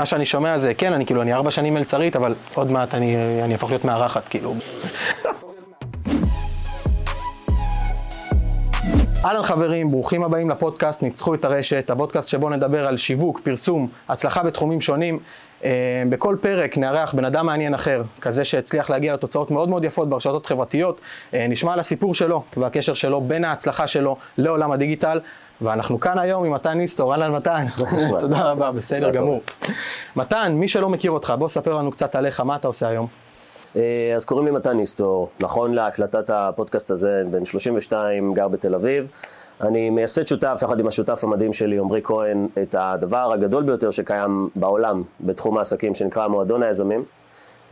מה שאני שומע זה, כן, אני כאילו, אני ארבע שנים מלצרית, אבל עוד מעט אני, אני אהפוך להיות מארחת, כאילו. אהלן חברים, ברוכים הבאים לפודקאסט ניצחו את הרשת, הפודקאסט שבו נדבר על שיווק, פרסום, הצלחה בתחומים שונים. אה, בכל פרק נארח בן אדם מעניין אחר, כזה שהצליח להגיע לתוצאות מאוד מאוד יפות ברשתות חברתיות. אה, נשמע על הסיפור שלו והקשר שלו בין ההצלחה שלו לעולם הדיגיטל. ואנחנו כאן היום עם מתן ניסטור, אהלן מתן, תודה רבה, בסדר גמור. מתן, מי שלא מכיר אותך, בוא ספר לנו קצת עליך, מה אתה עושה היום? אה, אז קוראים לי מתן ניסטור, נכון להקלטת הפודקאסט הזה, בן 32, גר בתל אביב. אני מייסד שותף, יחד עם השותף המדהים שלי, עמרי כהן, את הדבר הגדול ביותר שקיים בעולם בתחום העסקים, שנקרא מועדון היזמים,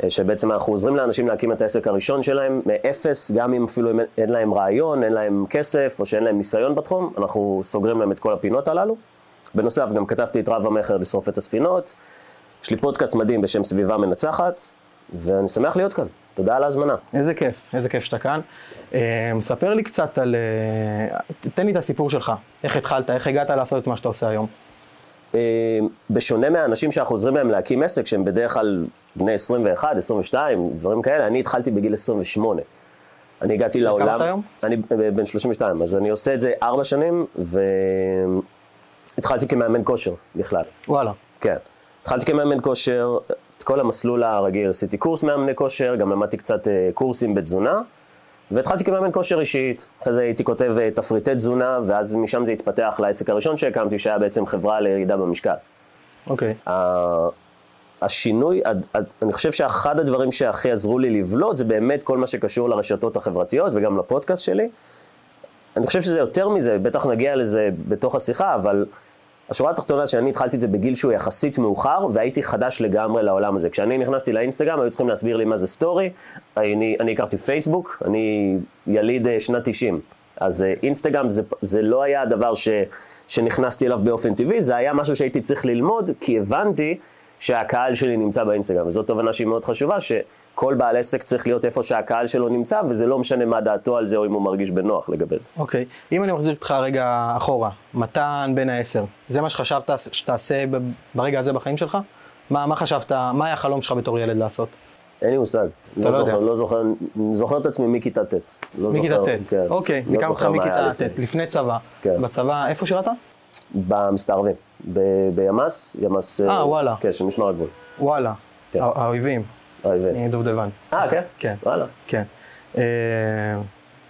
שבעצם אנחנו עוזרים לאנשים להקים את העסק הראשון שלהם מאפס, גם אם אפילו אין להם רעיון, אין להם כסף, או שאין להם ניסיון בתחום, אנחנו סוגרים להם את כל הפינות הללו. בנוסף, גם כתבתי את רב המכר לשרוף את הספינות. יש לי פודקאסט מדהים בשם סביבה מנצחת, ואני שמח להיות כאן. תודה על ההזמנה. איזה כיף, איזה כיף שאתה כאן. אה, ספר לי קצת על... אה, תן לי את הסיפור שלך. איך התחלת, איך הגעת לעשות את מה שאתה עושה היום? אה, בשונה מהאנשים שאנחנו עוזרים להם להקים עסק, שהם בדרך כלל בני 21, 22, דברים כאלה, אני התחלתי בגיל 28. אני הגעתי לעולם... כמה אתה היום? אני בן 32, אז אני עושה את זה ארבע שנים, והתחלתי כמאמן כושר בכלל. וואלה. כן. התחלתי כמאמן כושר, את כל המסלול הרגיל, עשיתי קורס מאמני כושר, גם למדתי קצת אה, קורסים בתזונה, והתחלתי כמאמן כושר אישית. אחרי זה הייתי כותב אה, תפריטי תזונה, ואז משם זה התפתח לעסק הראשון שהקמתי, שהיה בעצם חברה לירידה במשקל. אוקיי. Okay. השינוי, אני חושב שאחד הדברים שהכי עזרו לי לבלוט, זה באמת כל מה שקשור לרשתות החברתיות וגם לפודקאסט שלי. אני חושב שזה יותר מזה, בטח נגיע לזה בתוך השיחה, אבל השורה התחתונה שאני התחלתי את זה בגיל שהוא יחסית מאוחר, והייתי חדש לגמרי לעולם הזה. כשאני נכנסתי לאינסטגרם, היו צריכים להסביר לי מה זה סטורי. אני, אני הכרתי פייסבוק, אני יליד אה, שנת 90. אז אה, אינסטגרם זה, זה לא היה הדבר ש, שנכנסתי אליו באופן טבעי, זה היה משהו שהייתי צריך ללמוד, כי הבנתי שהקהל שלי נמצא באינסטגרם. וזאת תובנה שהיא מאוד חשובה, ש... כל בעל עסק צריך להיות איפה שהקהל שלו נמצא, וזה לא משנה מה דעתו על זה או אם הוא מרגיש בנוח לגבי זה. אוקיי, okay. אם אני מחזיר אותך רגע אחורה, מתן בן העשר, זה מה שחשבת שתעשה ברגע הזה בחיים שלך? מה, מה חשבת, מה היה החלום שלך בתור ילד לעשות? אין לי מושג. אתה לא, לא יודע. לא זוכר, זוכר את עצמי מכיתה ט'. לא מכיתה זוכר, ט', כן. אוקיי, לא ניקח אותך זוכר מכיתה ט'. לפני צבא. כן. בצבא, איפה שירת? במסתערבים. ב- בימ"ס, ימ"ס... אה, וואלה. כן, של משמר הגבול. וואלה, כן. הא- האויבים, האויבים. אה, דובדבן. אה, כן? כן. וואלה. כן. אה,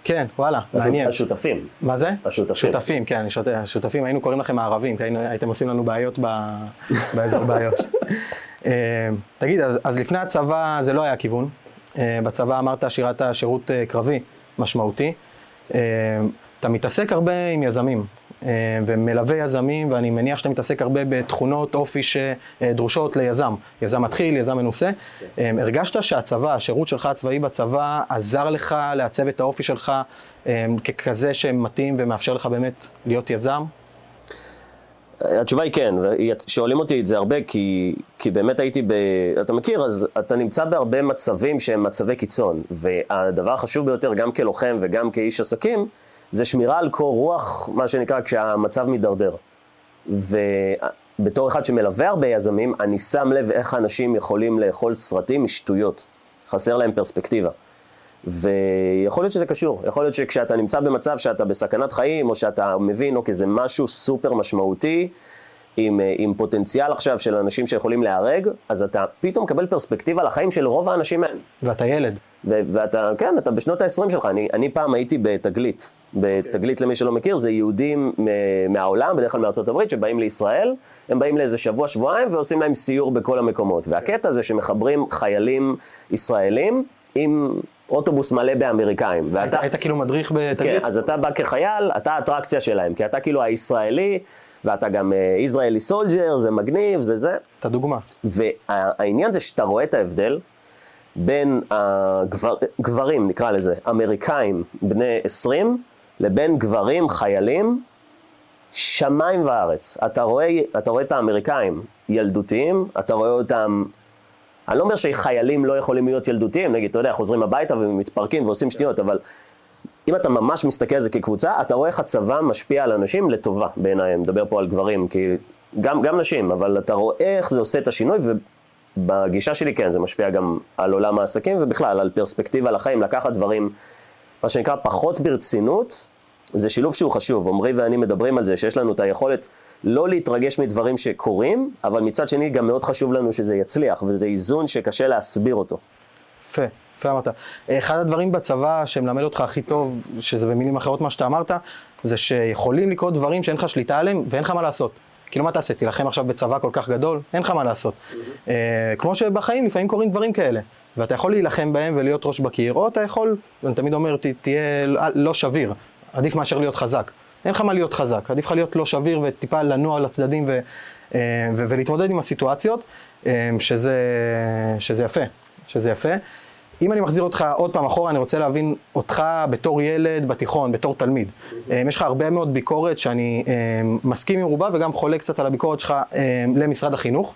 כן, וואלה. מעניין. השותפים. מה זה? השותפים. שותפים, כן, שוט- השותפים, היינו קוראים לכם הערבים, כי היינו- הייתם עושים לנו בעיות ב- באזור באיו"ש. אה, תגיד, אז, אז לפני הצבא זה לא היה הכיוון. אה, בצבא אמרת שירת שירות אה, קרבי משמעותי. אה, אתה מתעסק הרבה עם יזמים, אה, ומלווה יזמים, ואני מניח שאתה מתעסק הרבה בתכונות אופי שדרושות ליזם. יזם מתחיל, יזם מנוסה. אה, הרגשת שהצבא, השירות שלך הצבאי בצבא, עזר לך לעצב את האופי שלך אה, ככזה שמתאים ומאפשר לך באמת להיות יזם? התשובה היא כן, ושואלים אותי את זה הרבה, כי, כי באמת הייתי ב... אתה מכיר, אז אתה נמצא בהרבה מצבים שהם מצבי קיצון, והדבר החשוב ביותר, גם כלוחם וגם כאיש עסקים, זה שמירה על קור רוח, מה שנקרא, כשהמצב מידרדר. ובתור אחד שמלווה הרבה יזמים, אני שם לב איך אנשים יכולים לאכול סרטים משטויות. חסר להם פרספקטיבה. ויכול להיות שזה קשור, יכול להיות שכשאתה נמצא במצב שאתה בסכנת חיים, או שאתה מבין, אוקיי, זה משהו סופר משמעותי, עם, אה, עם פוטנציאל עכשיו של אנשים שיכולים להיהרג, אז אתה פתאום מקבל פרספקטיבה לחיים של רוב האנשים האלה. ואתה ילד. ו- ואתה, כן, אתה בשנות ה-20 שלך. אני, אני פעם הייתי בתגלית. בתגלית, למי שלא מכיר, זה יהודים מ- מהעולם, בדרך כלל מארצות הברית, שבאים לישראל, הם באים לאיזה שבוע, שבועיים, ועושים להם סיור בכל המקומות. והקטע זה שמחברים חיילים ישראלים עם אוטובוס מלא באמריקאים. היית, ואתה, היית כאילו מדריך כן, בתגלית? אז אתה בא כחייל, אתה האטרקציה שלהם, כי אתה כאילו הישראלי, ואתה גם ישראלי סולג'ר, זה מגניב, זה זה. אתה דוגמה. והעניין זה שאתה רואה את ההבדל בין הגבר, גברים, נקרא לזה, אמריקאים בני 20, לבין גברים, חיילים, שמיים וארץ. אתה רואה, אתה רואה את האמריקאים ילדותיים, אתה רואה אותם... אני לא אומר שחיילים לא יכולים להיות ילדותיים, נגיד, אתה יודע, חוזרים הביתה ומתפרקים ועושים שניות, אבל אם אתה ממש מסתכל על זה כקבוצה, אתה רואה איך הצבא משפיע על אנשים לטובה בעיניי, מדבר פה על גברים, כי גם, גם נשים, אבל אתה רואה איך זה עושה את השינוי, ובגישה שלי כן, זה משפיע גם על עולם העסקים, ובכלל, על פרספקטיבה לחיים, לקחת דברים, מה שנקרא, פחות ברצינות, זה שילוב שהוא חשוב. עמרי ואני מדברים על זה, שיש לנו את היכולת לא להתרגש מדברים שקורים, אבל מצד שני גם מאוד חשוב לנו שזה יצליח, וזה איזון שקשה להסביר אותו. יפה, יפה אמרת. אחד הדברים בצבא שמלמד אותך הכי טוב, שזה במילים אחרות מה שאתה אמרת, זה שיכולים לקרות דברים שאין לך שליטה עליהם ואין לך מה לעשות. כאילו מה תעשה, תילחם עכשיו בצבא כל כך גדול? אין לך מה לעשות. Mm-hmm. אה, כמו שבחיים לפעמים קורים דברים כאלה. ואתה יכול להילחם בהם ולהיות ראש בקיר, או אתה יכול, אני תמיד אומר, ת, תהיה לא שביר, עדיף מאשר להיות חזק. אין לך מה להיות חזק, עדיף לך להיות לא שביר וטיפה לנוע לצדדים ו, אה, ו, ולהתמודד עם הסיטואציות, אה, שזה, שזה יפה, שזה יפה. אם אני מחזיר אותך עוד פעם אחורה, אני רוצה להבין אותך בתור ילד בתיכון, בתור תלמיד. Mm-hmm. יש לך הרבה מאוד ביקורת שאני מסכים עם רובה וגם חולק קצת על הביקורת שלך למשרד החינוך.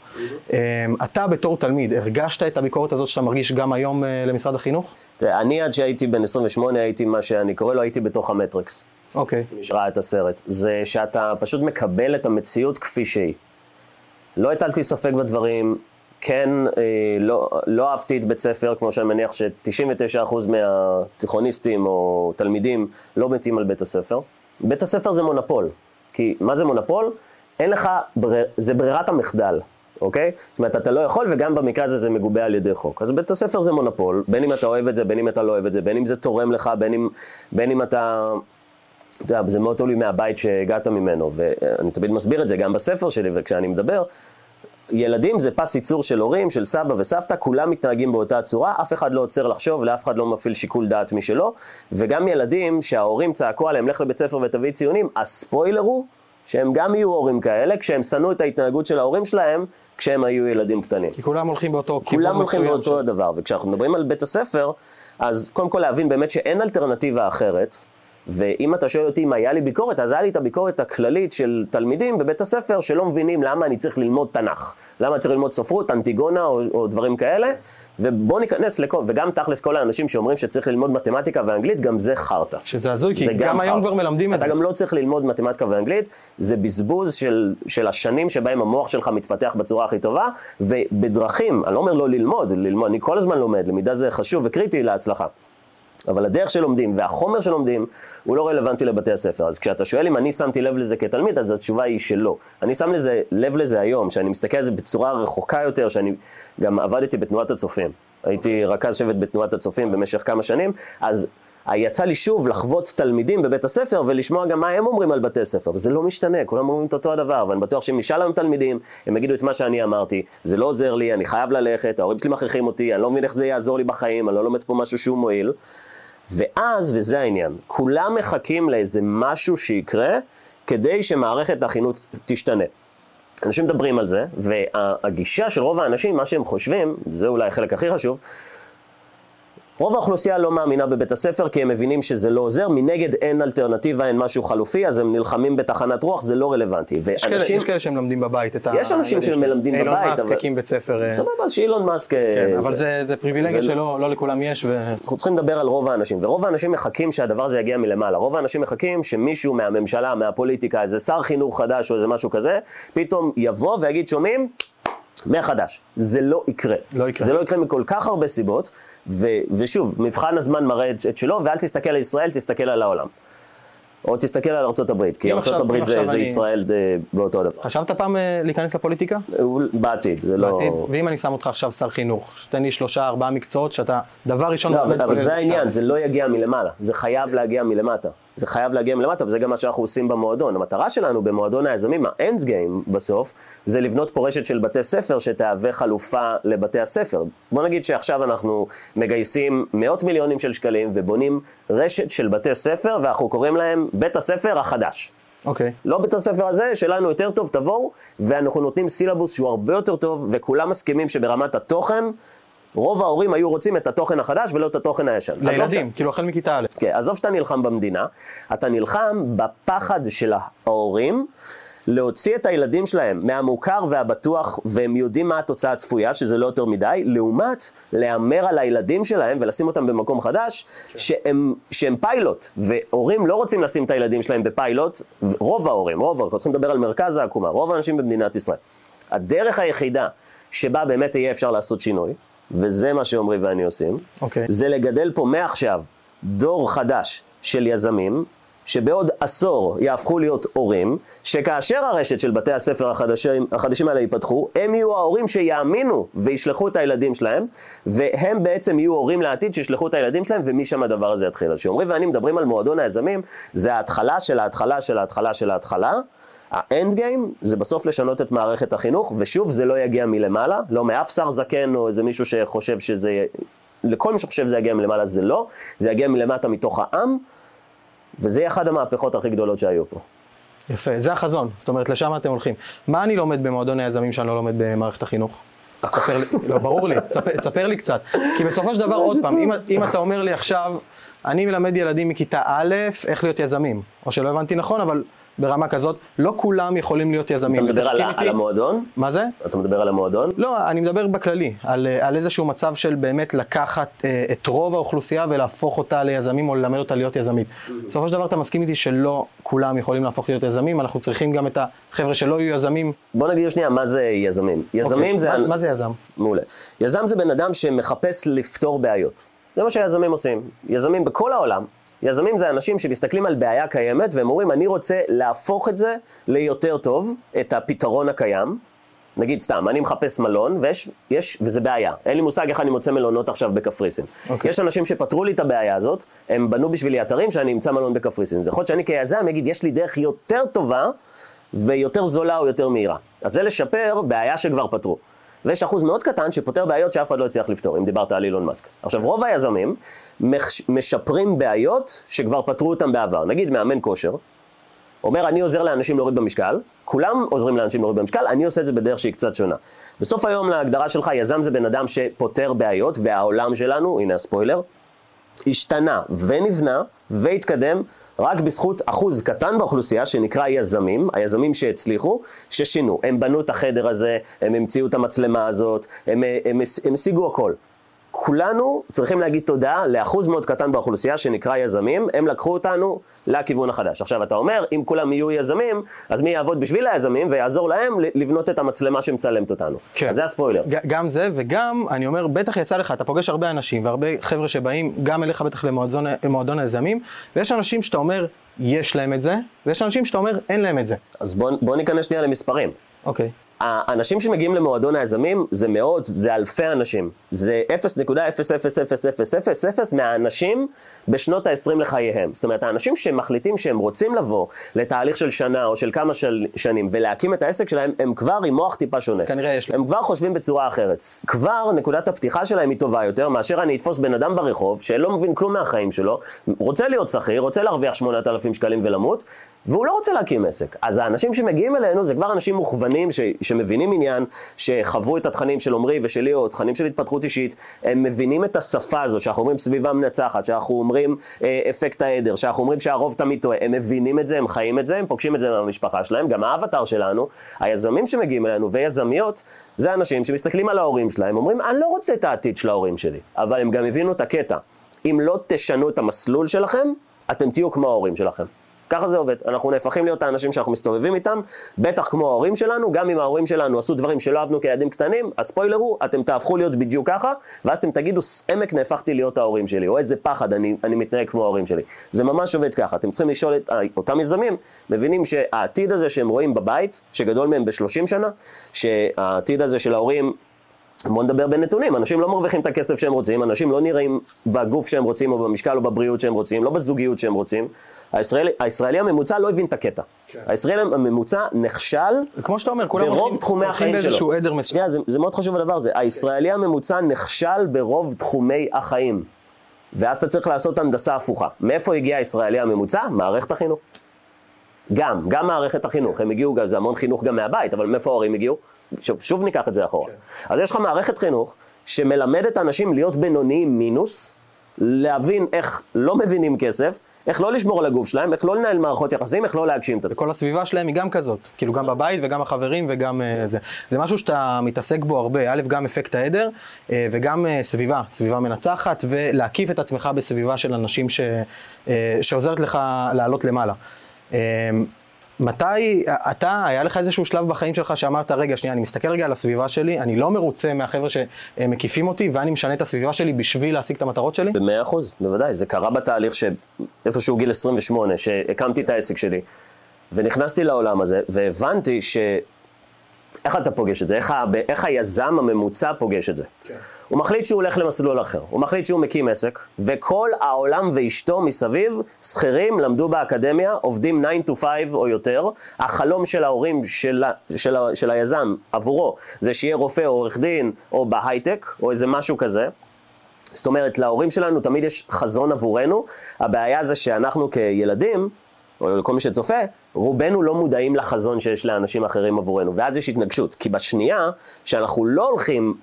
אתה בתור תלמיד, הרגשת את הביקורת הזאת שאתה מרגיש גם היום למשרד החינוך? תראה, אני עד שהייתי בן 28 הייתי מה שאני קורא לו, הייתי בתוך המטריקס. אוקיי. מי שראה את הסרט. זה שאתה פשוט מקבל את המציאות כפי שהיא. לא הטלתי ספק בדברים, כן, אה, לא, לא אהבתי את בית ספר, כמו שאני מניח ש-99% מהתיכוניסטים או תלמידים לא מתים על בית הספר. בית הספר זה מונופול. כי מה זה מונופול? אין לך, בר... זה ברירת המחדל. אוקיי? זאת אומרת, אתה לא יכול, וגם במקרה הזה זה מגובה על ידי חוק. אז בית הספר זה מונופול, בין אם אתה אוהב את זה, בין אם אתה לא אוהב את זה, בין אם זה תורם לך, בין אם, בין אם אתה... אתה יודע, זה מאוד תלוי מהבית שהגעת ממנו, ואני תמיד מסביר את זה גם בספר שלי, וכשאני מדבר, ילדים זה פס ייצור של הורים, של סבא וסבתא, כולם מתנהגים באותה צורה, אף אחד לא עוצר לחשוב, לאף אחד לא מפעיל שיקול דעת משלו, וגם ילדים שההורים צעקו עליהם, לך לבית ספר ותביא ציונים, הספוילר הוא שהם גם יהיו הורים כאלה, כשהם שנאו את ההתנהגות של ההורים שלהם, כשהם היו ילדים קטנים. כי כולם הולכים באותו כיוון מסוים. כולם הולכים באותו ש... דבר, וכשאנחנו מדברים על בית הספר, אז קודם כל להבין באמת שאין אלטרנטיבה אחרת, ואם אתה שואל אותי אם היה לי ביקורת, אז היה לי את הביקורת הכללית של תלמידים בבית הספר שלא מבינים למה אני צריך ללמוד תנ"ך. למה אני צריך ללמוד ספרות, אנטיגונה או, או דברים כאלה, ובואו ניכנס לכל, וגם תכלס כל האנשים שאומרים שצריך ללמוד מתמטיקה ואנגלית, גם זה חרטא. שזה הזוי, כי גם, גם היום כבר מלמדים את זה. אתה גם לא צריך ללמוד מתמטיקה ואנגלית, זה בזבוז של, של השנים שבהם המוח שלך מתפתח בצורה הכי טובה, ובדרכים, אני לא אומר לא ללמוד, ללמוד, אני כל הזמן לומד, למידה זה חשוב וקריטי להצלחה. אבל הדרך שלומדים והחומר שלומדים הוא לא רלוונטי לבתי הספר. אז כשאתה שואל אם אני שמתי לב לזה כתלמיד, אז התשובה היא שלא. אני שם לזה, לב לזה היום, שאני מסתכל על זה בצורה רחוקה יותר, שאני גם עבדתי בתנועת הצופים. הייתי רכז שבט בתנועת הצופים במשך כמה שנים, אז יצא לי שוב לחוות תלמידים בבית הספר ולשמוע גם מה הם אומרים על בתי הספר, וזה לא משתנה, כולם אומרים את אותו הדבר, ואני בטוח שאם נשאל היום תלמידים, הם יגידו את מה שאני אמרתי, זה לא עוזר לי, אני חייב ללכת, ההורים שלי מכריחים אותי, אני לא מבין איך זה יעזור לי בחיים, אני לא לומד פה משהו שהוא מועיל. ואז, וזה העניין, כולם מחכים לאיזה משהו שיקרה כדי שמערכת החינוך תשתנה. אנשים מדברים על זה, והגישה של רוב האנשים, מה שהם חושבים, זה אולי החלק הכי חשוב, רוב האוכלוסייה לא מאמינה בבית הספר כי הם מבינים שזה לא עוזר, מנגד אין אלטרנטיבה, אין משהו חלופי, אז הם נלחמים בתחנת רוח, זה לא רלוונטי. יש. כאלה, יש כאלה שמלמדים בבית את ה... יש אנשים שמלמדים בבית, אבל... אילון מאסק הקים בית ספר... אה, סבבה, שאילון מאסק... אה, כן, אבל זה, זה פריבילגיה זה... שלא לא לכולם יש. ו... אנחנו צריכים לדבר על רוב האנשים, ורוב האנשים מחכים שהדבר הזה יגיע מלמעלה. רוב האנשים מחכים שמישהו מהממשלה, מהפוליטיקה, איזה שר חינוך חדש או איזה משהו כזה, פתאום יבוא ויגיד, שומעים? מחדש. זה לא יקרה. לא יקרה. זה לא יקרה מכל כך הרבה סיבות, ו, ושוב, מבחן הזמן מראה את, את שלו, ואל תסתכל על ישראל, תסתכל על העולם. או תסתכל על ארה"ב, כי ארה"ב זה, זה אני... ישראל די, באותו דבר. חשבת פעם אה, להיכנס לפוליטיקה? בעתיד, זה לא... בעתיד? ואם אני שם אותך עכשיו שר חינוך, תן לי שלושה, ארבעה מקצועות שאתה, דבר ראשון... לא, אבל, אבל זה העניין, זה לא יגיע מלמעלה, זה חייב להגיע מלמטה. זה חייב להגיע מלמטה, וזה גם מה שאנחנו עושים במועדון. המטרה שלנו במועדון היזמים, האנד גיים בסוף, זה לבנות פה רשת של בתי ספר שתהווה חלופה לבתי הספר. בוא נגיד שעכשיו אנחנו מגייסים מאות מיליונים של שקלים ובונים רשת של בתי ספר, ואנחנו קוראים להם בית הספר החדש. אוקיי. Okay. לא בית הספר הזה, שלנו יותר טוב, תבואו, ואנחנו נותנים סילבוס שהוא הרבה יותר טוב, וכולם מסכימים שברמת התוכן, רוב ההורים היו רוצים את התוכן החדש ולא את התוכן הישן. לילדים, ש... כאילו החל מכיתה א'. כן, עזוב שאתה נלחם במדינה, אתה נלחם בפחד של ההורים להוציא את הילדים שלהם מהמוכר והבטוח, והם יודעים מה התוצאה הצפויה, שזה לא יותר מדי, לעומת להמר על הילדים שלהם ולשים אותם במקום חדש, כן. שהם, שהם פיילוט, והורים לא רוצים לשים את הילדים שלהם בפיילוט, רוב ההורים, רוב אנחנו צריכים לדבר על מרכז העקומה, רוב האנשים במדינת ישראל. הדרך היחידה שבה באמת יהיה אפשר לעשות שינוי, וזה מה שעמרי ואני עושים, okay. אוקיי. זה לגדל פה מעכשיו דור חדש של יזמים, שבעוד עשור יהפכו להיות הורים, שכאשר הרשת של בתי הספר החדשים, החדשים האלה ייפתחו, הם יהיו ההורים שיאמינו וישלחו את הילדים שלהם, והם בעצם יהיו הורים לעתיד שישלחו את הילדים שלהם, ומשם הדבר הזה יתחיל. אז כשעמרי ואני מדברים על מועדון היזמים, זה ההתחלה של ההתחלה של ההתחלה של ההתחלה. האנד גיים זה בסוף לשנות את מערכת החינוך, ושוב, זה לא יגיע מלמעלה, לא מאף שר זקן או איזה מישהו שחושב שזה, לכל מי שחושב שזה יגיע מלמעלה זה לא, זה יגיע מלמטה מתוך העם, וזה יהיה אחת המהפכות הכי גדולות שהיו פה. יפה, זה החזון, זאת אומרת, לשם אתם הולכים. מה אני לומד במועדון היזמים שאני לא לומד במערכת החינוך? תספר לי, לא, ברור לי, תספר, תספר לי קצת. כי בסופו של דבר, עוד פעם, אם, אם אתה אומר לי עכשיו, אני מלמד ילדים מכיתה א', איך להיות יזמים. או שלא הבנתי נכון, אבל ברמה כזאת, לא כולם יכולים להיות יזמים. אתה מדבר על, על המועדון? מה זה? אתה מדבר על המועדון? לא, אני מדבר בכללי, על, על איזשהו מצב של באמת לקחת אה, את רוב האוכלוסייה ולהפוך אותה ליזמים או ללמד אותה להיות יזמית. בסופו של דבר אתה מסכים איתי שלא כולם יכולים להפוך להיות יזמים, אנחנו צריכים גם את החבר'ה שלא יהיו יזמים. בוא נגיד שנייה, מה זה יזמים? יזמים אוקיי, זה... מה, מה זה יזם? מעולה. יזם זה בן אדם שמחפש לפתור בעיות. זה מה שיזמים עושים. יזמים בכל העולם יזמים זה אנשים שמסתכלים על בעיה קיימת והם אומרים, אני רוצה להפוך את זה ליותר טוב, את הפתרון הקיים. נגיד סתם, אני מחפש מלון, ויש, יש, וזה בעיה. אין לי מושג איך אני מוצא מלונות עכשיו בקפריסין. Okay. אוקיי. יש אנשים שפתרו לי את הבעיה הזאת, הם בנו בשבילי אתרים שאני אמצא מלון בקפריסין. זה יכול להיות שאני כיזם אגיד, יש לי דרך יותר טובה ויותר זולה או יותר מהירה. אז זה לשפר בעיה שכבר פתרו. ויש אחוז מאוד קטן שפותר בעיות שאף אחד לא הצליח לפתור, אם דיברת על אילון מאסק. עכשיו, רוב היזמים משפרים בעיות שכבר פתרו אותם בעבר. נגיד מאמן כושר, אומר, אני עוזר לאנשים להוריד במשקל, כולם עוזרים לאנשים להוריד במשקל, אני עושה את זה בדרך שהיא קצת שונה. בסוף היום להגדרה שלך, יזם זה בן אדם שפותר בעיות, והעולם שלנו, הנה הספוילר, השתנה ונבנה והתקדם רק בזכות אחוז קטן באוכלוסייה שנקרא יזמים, היזמים שהצליחו, ששינו. הם בנו את החדר הזה, הם המציאו את המצלמה הזאת, הם, השיגו הכל. כולנו צריכים להגיד תודה לאחוז מאוד קטן באוכלוסייה שנקרא יזמים, הם לקחו אותנו לכיוון החדש. עכשיו אתה אומר, אם כולם יהיו יזמים, אז מי יעבוד בשביל היזמים ויעזור להם לבנות את המצלמה שמצלמת אותנו. כן. אז זה הספוילר. גם זה, וגם, אני אומר, בטח יצא לך, אתה פוגש הרבה אנשים, והרבה חבר'ה שבאים גם אליך בטח למועדון, למועדון היזמים, ויש אנשים שאתה אומר, יש להם את זה, ויש אנשים שאתה אומר, אין להם את זה. אז בוא, בוא ניכנס שנייה למספרים. אוקיי. Okay. האנשים שמגיעים למועדון היזמים זה מאות, זה אלפי אנשים. זה 0.00000 מהאנשים בשנות ה-20 לחייהם. זאת אומרת, האנשים שמחליטים שהם רוצים לבוא לתהליך של שנה או של כמה של שנים ולהקים את העסק שלהם, הם כבר עם מוח טיפה שונה. אז כנראה יש להם. הם כבר חושבים בצורה אחרת. כבר נקודת הפתיחה שלהם היא טובה יותר מאשר אני אתפוס בן אדם ברחוב שלא מבין כלום מהחיים שלו, רוצה להיות שכיר, רוצה להרוויח 8,000 שקלים ולמות, והוא לא רוצה להקים עסק. אז האנשים שמגיעים אלינו זה כבר אנשים מוכוונים ש, שמבינים עניין, שחוו את התכנים של עמרי ושלי, או תכנים של התפתחות אישית, הם מבינים את השפה הזאת, שאנחנו אומרים סביבה מנצחת, שאנחנו אומרים אה, אפקט העדר, שאנחנו אומרים שהרוב תמיד טועה, הם מבינים את זה, הם חיים את זה, הם פוגשים את זה במשפחה שלהם, גם האבטר שלנו, היזמים שמגיעים אלינו ויזמיות, זה אנשים שמסתכלים על ההורים שלהם, אומרים, אני לא רוצה את העתיד של ההורים שלי, אבל הם גם הבינו את הקטע. אם לא תשנו את המסלול שלכם, אתם תהיו כמו ההורים שלכם. ככה זה עובד. אנחנו נהפכים להיות האנשים שאנחנו מסתובבים איתם, בטח כמו ההורים שלנו, גם אם ההורים שלנו עשו דברים שלא אהבנו כילדים קטנים, הספוילר הוא, אתם תהפכו להיות בדיוק ככה, ואז אתם תגידו, עמק נהפכתי להיות ההורים שלי, או איזה פחד, אני, אני מתנהג כמו ההורים שלי. זה ממש עובד ככה. אתם צריכים לשאול את אותם יזמים, מבינים שהעתיד הזה שהם רואים בבית, שגדול מהם ב-30 שנה, שהעתיד הזה של ההורים בוא נדבר בנתונים, אנשים לא מרוויחים את הכסף שהם רוצים, אנשים לא נראים בגוף שהם רוצים, או במשקל או בבריאות שהם רוצים, לא בזוגיות שהם רוצים. הישראלי, הישראלי הממוצע לא הבין את הקטע. כן. הישראלי הממוצע נכשל כמו שאתה אומר, כולם ברוב תחומי החיים שלו. עדר מסוים. זה, זה מאוד חשוב הדבר הזה. הישראלי הממוצע נכשל ברוב תחומי החיים. ואז אתה צריך לעשות הנדסה הפוכה. מאיפה הגיע הישראלי הממוצע? מערכת החינוך. גם, גם מערכת החינוך. הם הגיעו, זה המון חינוך גם מהבית, אבל מאיפה ההורים הגיעו? שוב, שוב ניקח את זה אחורה. כן. אז יש לך מערכת חינוך שמלמדת אנשים להיות בינוניים מינוס, להבין איך לא מבינים כסף, איך לא לשמור על הגוף שלהם, איך לא לנהל מערכות יחסים, איך לא להגשים את עצמם. וכל הסביבה שלהם היא גם כזאת, כאילו גם בבית וגם החברים וגם אה, זה. זה משהו שאתה מתעסק בו הרבה, א', גם אפקט העדר, אה, וגם אה, סביבה, סביבה מנצחת, ולהקיף את עצמך בסביבה של אנשים ש, שעוזרת לך לעלות למעלה. מתי, אתה, היה לך איזשהו שלב בחיים שלך שאמרת, רגע, שנייה, אני מסתכל רגע על הסביבה שלי, אני לא מרוצה מהחבר'ה שמקיפים אותי, ואני משנה את הסביבה שלי בשביל להשיג את המטרות שלי? במאה אחוז, בוודאי. זה קרה בתהליך שאיפשהו גיל 28, שהקמתי את העסק שלי, ונכנסתי לעולם הזה, והבנתי ש... איך אתה פוגש את זה? איך, ה... איך היזם הממוצע פוגש את זה? כן. הוא מחליט שהוא הולך למסלול אחר, הוא מחליט שהוא מקים עסק, וכל העולם ואשתו מסביב, שכירים, למדו באקדמיה, עובדים 9 to 5 או יותר. החלום של ההורים של, של, של היזם עבורו זה שיהיה רופא או עורך דין או בהייטק, או איזה משהו כזה. זאת אומרת, להורים שלנו תמיד יש חזון עבורנו, הבעיה זה שאנחנו כילדים, או לכל מי שצופה, רובנו לא מודעים לחזון שיש לאנשים אחרים עבורנו, ואז יש התנגשות, כי בשנייה שאנחנו לא הולכים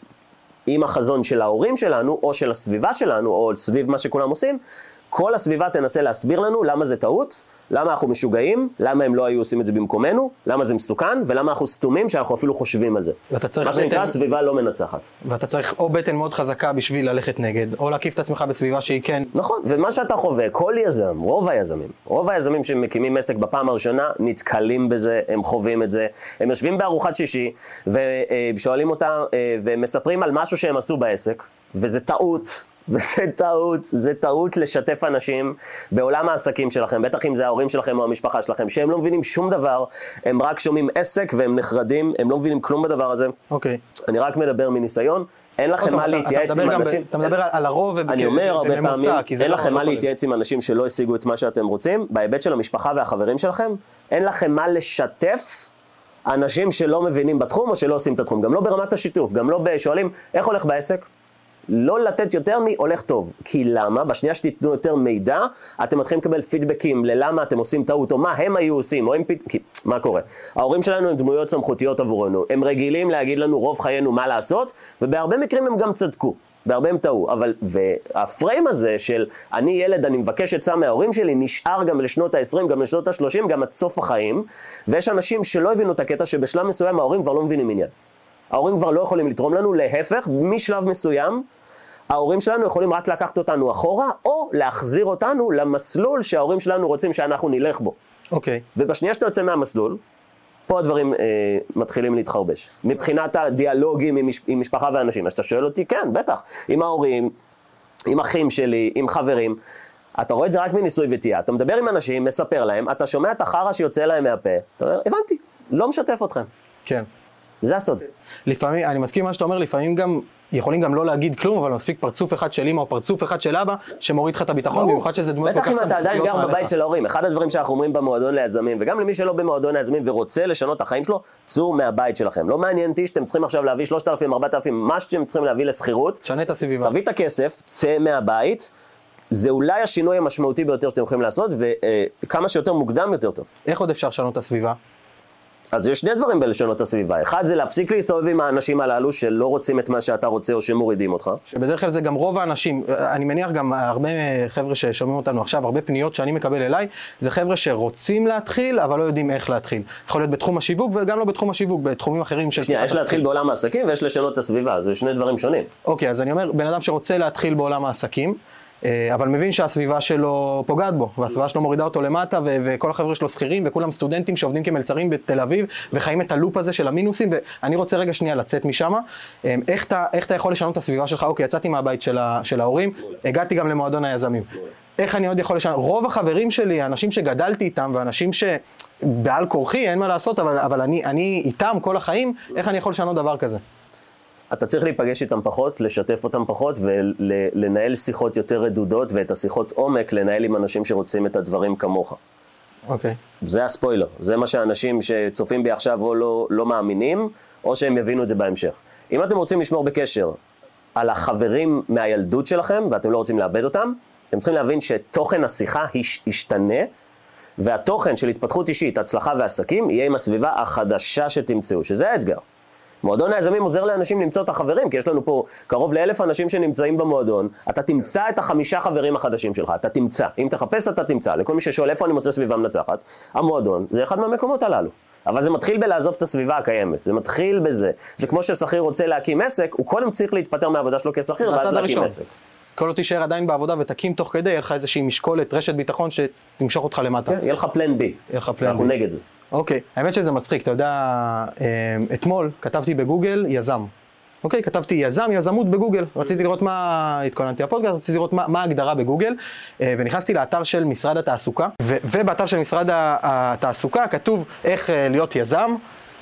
עם החזון של ההורים שלנו, או של הסביבה שלנו, או סביב מה שכולם עושים, כל הסביבה תנסה להסביר לנו למה זה טעות, למה אנחנו משוגעים, למה הם לא היו עושים את זה במקומנו, למה זה מסוכן, ולמה אנחנו סתומים שאנחנו אפילו חושבים על זה. ואתה צריך מה שנקרא בטן- סביבה לא מנצחת. ואתה צריך או בטן מאוד חזקה בשביל ללכת נגד, או להקיף את עצמך בסביבה שהיא כן נכון, ומה שאתה חווה, כל יזם, רוב היזמים, רוב היזמים שמקימים עסק בפעם הראשונה, נתקלים בזה, הם חווים את זה, הם יושבים בארוחת שישי, ושואלים אותם, אה, ומספרים על משהו שהם עשו בעסק, וזה טעות. וזה טעות, זה טעות לשתף אנשים בעולם העסקים שלכם, בטח אם זה ההורים שלכם או המשפחה שלכם, שהם לא מבינים שום דבר, הם רק שומעים עסק והם נחרדים, הם לא מבינים כלום בדבר הזה. אוקיי. אני רק מדבר מניסיון, אין לכם מה להתייעץ עם אנשים. אתה מדבר על הרוב ובכ- אני אומר הרבה פעמים, אין לכם מה להתייעץ עם אנשים שלא השיגו את מה שאתם רוצים, בהיבט של המשפחה והחברים שלכם, אין לכם מה לשתף אנשים שלא מבינים בתחום או שלא עושים את התחום, גם לא ברמת השיתוף, גם לא בשואלים, איך הולך בעסק? לא לתת יותר מהולך טוב. כי למה? בשנייה שתיתנו יותר מידע, אתם מתחילים לקבל פידבקים ללמה אתם עושים טעות, או מה הם היו עושים, או הם פת... כי, מה קורה? ההורים שלנו הם דמויות סמכותיות עבורנו. הם רגילים להגיד לנו רוב חיינו מה לעשות, ובהרבה מקרים הם גם צדקו. בהרבה הם טעו, אבל, והפריים הזה של אני ילד, אני מבקש עצה מההורים שלי, נשאר גם לשנות ה-20, גם לשנות ה-30, גם עד סוף החיים, ויש אנשים שלא הבינו את הקטע שבשלב מסוים ההורים כבר לא מבינים עניין. ההורים כבר לא יכולים לתרום לנו, להפך, משלב מסוים, ההורים שלנו יכולים רק לקחת אותנו אחורה, או להחזיר אותנו למסלול שההורים שלנו רוצים שאנחנו נלך בו. אוקיי. ובשנייה שאתה יוצא מהמסלול, פה הדברים אה, מתחילים להתחרבש. מבחינת הדיאלוגים עם, מש, עם משפחה ואנשים. אז אתה שואל אותי, כן, בטח. עם ההורים, עם אחים שלי, עם חברים. אתה רואה את זה רק מניסוי וטעייה. אתה מדבר עם אנשים, מספר להם, אתה שומע את החרא שיוצא להם מהפה, אתה אומר, הבנתי, לא משתף אתכם. כן. זה הסוד. לפעמים, אני מסכים עם מה שאתה אומר, לפעמים גם, יכולים גם לא להגיד כלום, אבל מספיק פרצוף אחד של אמא או פרצוף אחד של אבא, שמוריד לך את הביטחון, במיוחד שזה דמויות כל בטח כך אם אתה עדיין סמכותיות גר. בבית של ההורים. אחד הדברים שאנחנו אומרים במועדון ליזמים, וגם למי שלא במועדון ליזמים ורוצה לשנות את החיים שלו, צאו מהבית שלכם. לא מעניין אותי שאתם צריכים עכשיו להביא 3,000, 4,000, מה שאתם צריכים להביא לשכירות. תשנה את הסביבה. תביא את הכסף, צא מהבית. זה אולי השינוי המשמעותי ביותר שאתם יכולים לעשות, וכמה שיותר מוקדם יותר טוב. איך עוד אפשר לשנות את הסביבה? אז יש שני דברים בלשנות הסביבה. אחד זה להפסיק להסתובב עם האנשים הללו שלא רוצים את מה שאתה רוצה או שמורידים אותך. שבדרך כלל זה גם רוב האנשים, אני מניח גם הרבה חבר'ה ששומעים אותנו עכשיו, הרבה פניות שאני מקבל אליי, זה חבר'ה שרוצים להתחיל, אבל לא יודעים איך להתחיל. יכול להיות בתחום השיווק וגם לא בתחום השיווק, בתחומים אחרים של... שנייה, יש להתחיל בעולם העסקים ויש לשנות את הסביבה, זה שני דברים שונים. אוקיי, אז אני אומר, בן אדם שרוצה להתחיל בעולם העסקים, אבל מבין שהסביבה שלו פוגעת בו, והסביבה שלו מורידה אותו למטה, ו- וכל החבר'ה שלו שכירים, וכולם סטודנטים שעובדים כמלצרים בתל אביב, וחיים את הלופ הזה של המינוסים, ואני רוצה רגע שנייה לצאת משם. אה, איך איך אתה יכול לשנות את הסביבה שלך? אוקיי, יצאתי מהבית של, ה- של ההורים, הגעתי גם למועדון היזמים. איך אני עוד יכול לשנות? רוב החברים שלי, האנשים שגדלתי איתם, ואנשים שבעל כורחי, אין מה לעשות, אבל, אבל אני, אני איתם כל החיים, איך אני יכול לשנות דבר כזה? אתה צריך להיפגש איתם פחות, לשתף אותם פחות ולנהל שיחות יותר רדודות ואת השיחות עומק לנהל עם אנשים שרוצים את הדברים כמוך. אוקיי. זה הספוילר, זה מה שאנשים שצופים בי עכשיו או לא, לא מאמינים, או שהם יבינו את זה בהמשך. אם אתם רוצים לשמור בקשר על החברים מהילדות שלכם, ואתם לא רוצים לאבד אותם, אתם צריכים להבין שתוכן השיחה יש, ישתנה, והתוכן של התפתחות אישית, הצלחה ועסקים, יהיה עם הסביבה החדשה שתמצאו, שזה האתגר. מועדון היזמים עוזר לאנשים למצוא את החברים, כי יש לנו פה קרוב לאלף אנשים שנמצאים במועדון, אתה תמצא את החמישה חברים החדשים שלך, אתה תמצא. אם תחפש אתה תמצא. לכל מי ששואל איפה אני מוצא סביבה מנצחת, המועדון זה אחד מהמקומות הללו. אבל זה מתחיל בלעזוב את הסביבה הקיימת, זה מתחיל בזה. זה כמו ששכיר רוצה להקים עסק, הוא קודם צריך להתפטר מהעבודה שלו כשכיר, ואז להקים עסק. כל עוד תישאר עדיין בעבודה ותקים תוך כדי, יהיה לך איזושהי משקולת, רשת ביטחון שתמשוך אותך למטה. כן, יהיה לך פלן בי. יהיה לך פלן אנחנו B. נגד זה. אוקיי, האמת שזה מצחיק, אתה יודע, אה, אתמול כתבתי בגוגל יזם. אוקיי, כתבתי יזם, יזמות בגוגל. רציתי לראות מה, התכוננתי לפודקאסט, רציתי לראות מה, מה ההגדרה בגוגל, אה, ונכנסתי לאתר של משרד התעסוקה, ו- ובאתר של משרד התעסוקה כתוב איך אה, להיות יזם.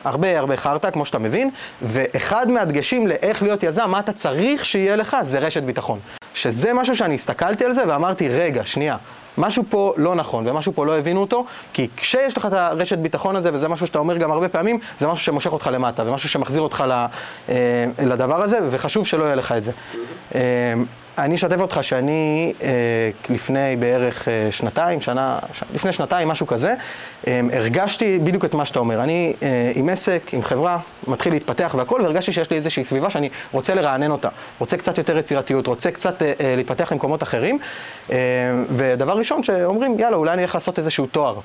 הרבה הרבה חרטא, כמו שאתה מבין, ואחד מהדגשים לאיך להיות יזם, מה אתה צריך שיהיה לך, זה רשת ביטחון. שזה משהו שאני הסתכלתי על זה ואמרתי, רגע, שנייה, משהו פה לא נכון, ומשהו פה לא הבינו אותו, כי כשיש לך את הרשת ביטחון הזה, וזה משהו שאתה אומר גם הרבה פעמים, זה משהו שמושך אותך למטה, ומשהו שמחזיר אותך אה, לדבר הזה, וחשוב שלא יהיה לך את זה. אני אשתף אותך שאני אה, לפני בערך אה, שנתיים, שנה, ש... לפני שנתיים, משהו כזה, אה, הרגשתי בדיוק את מה שאתה אומר. אני אה, עם עסק, עם חברה, מתחיל להתפתח והכל, והרגשתי שיש לי איזושהי סביבה שאני רוצה לרענן אותה. רוצה קצת יותר יצירתיות, רוצה קצת אה, אה, להתפתח למקומות אחרים. אה, ודבר ראשון שאומרים, יאללה, אולי אני אלך לעשות איזשהו תואר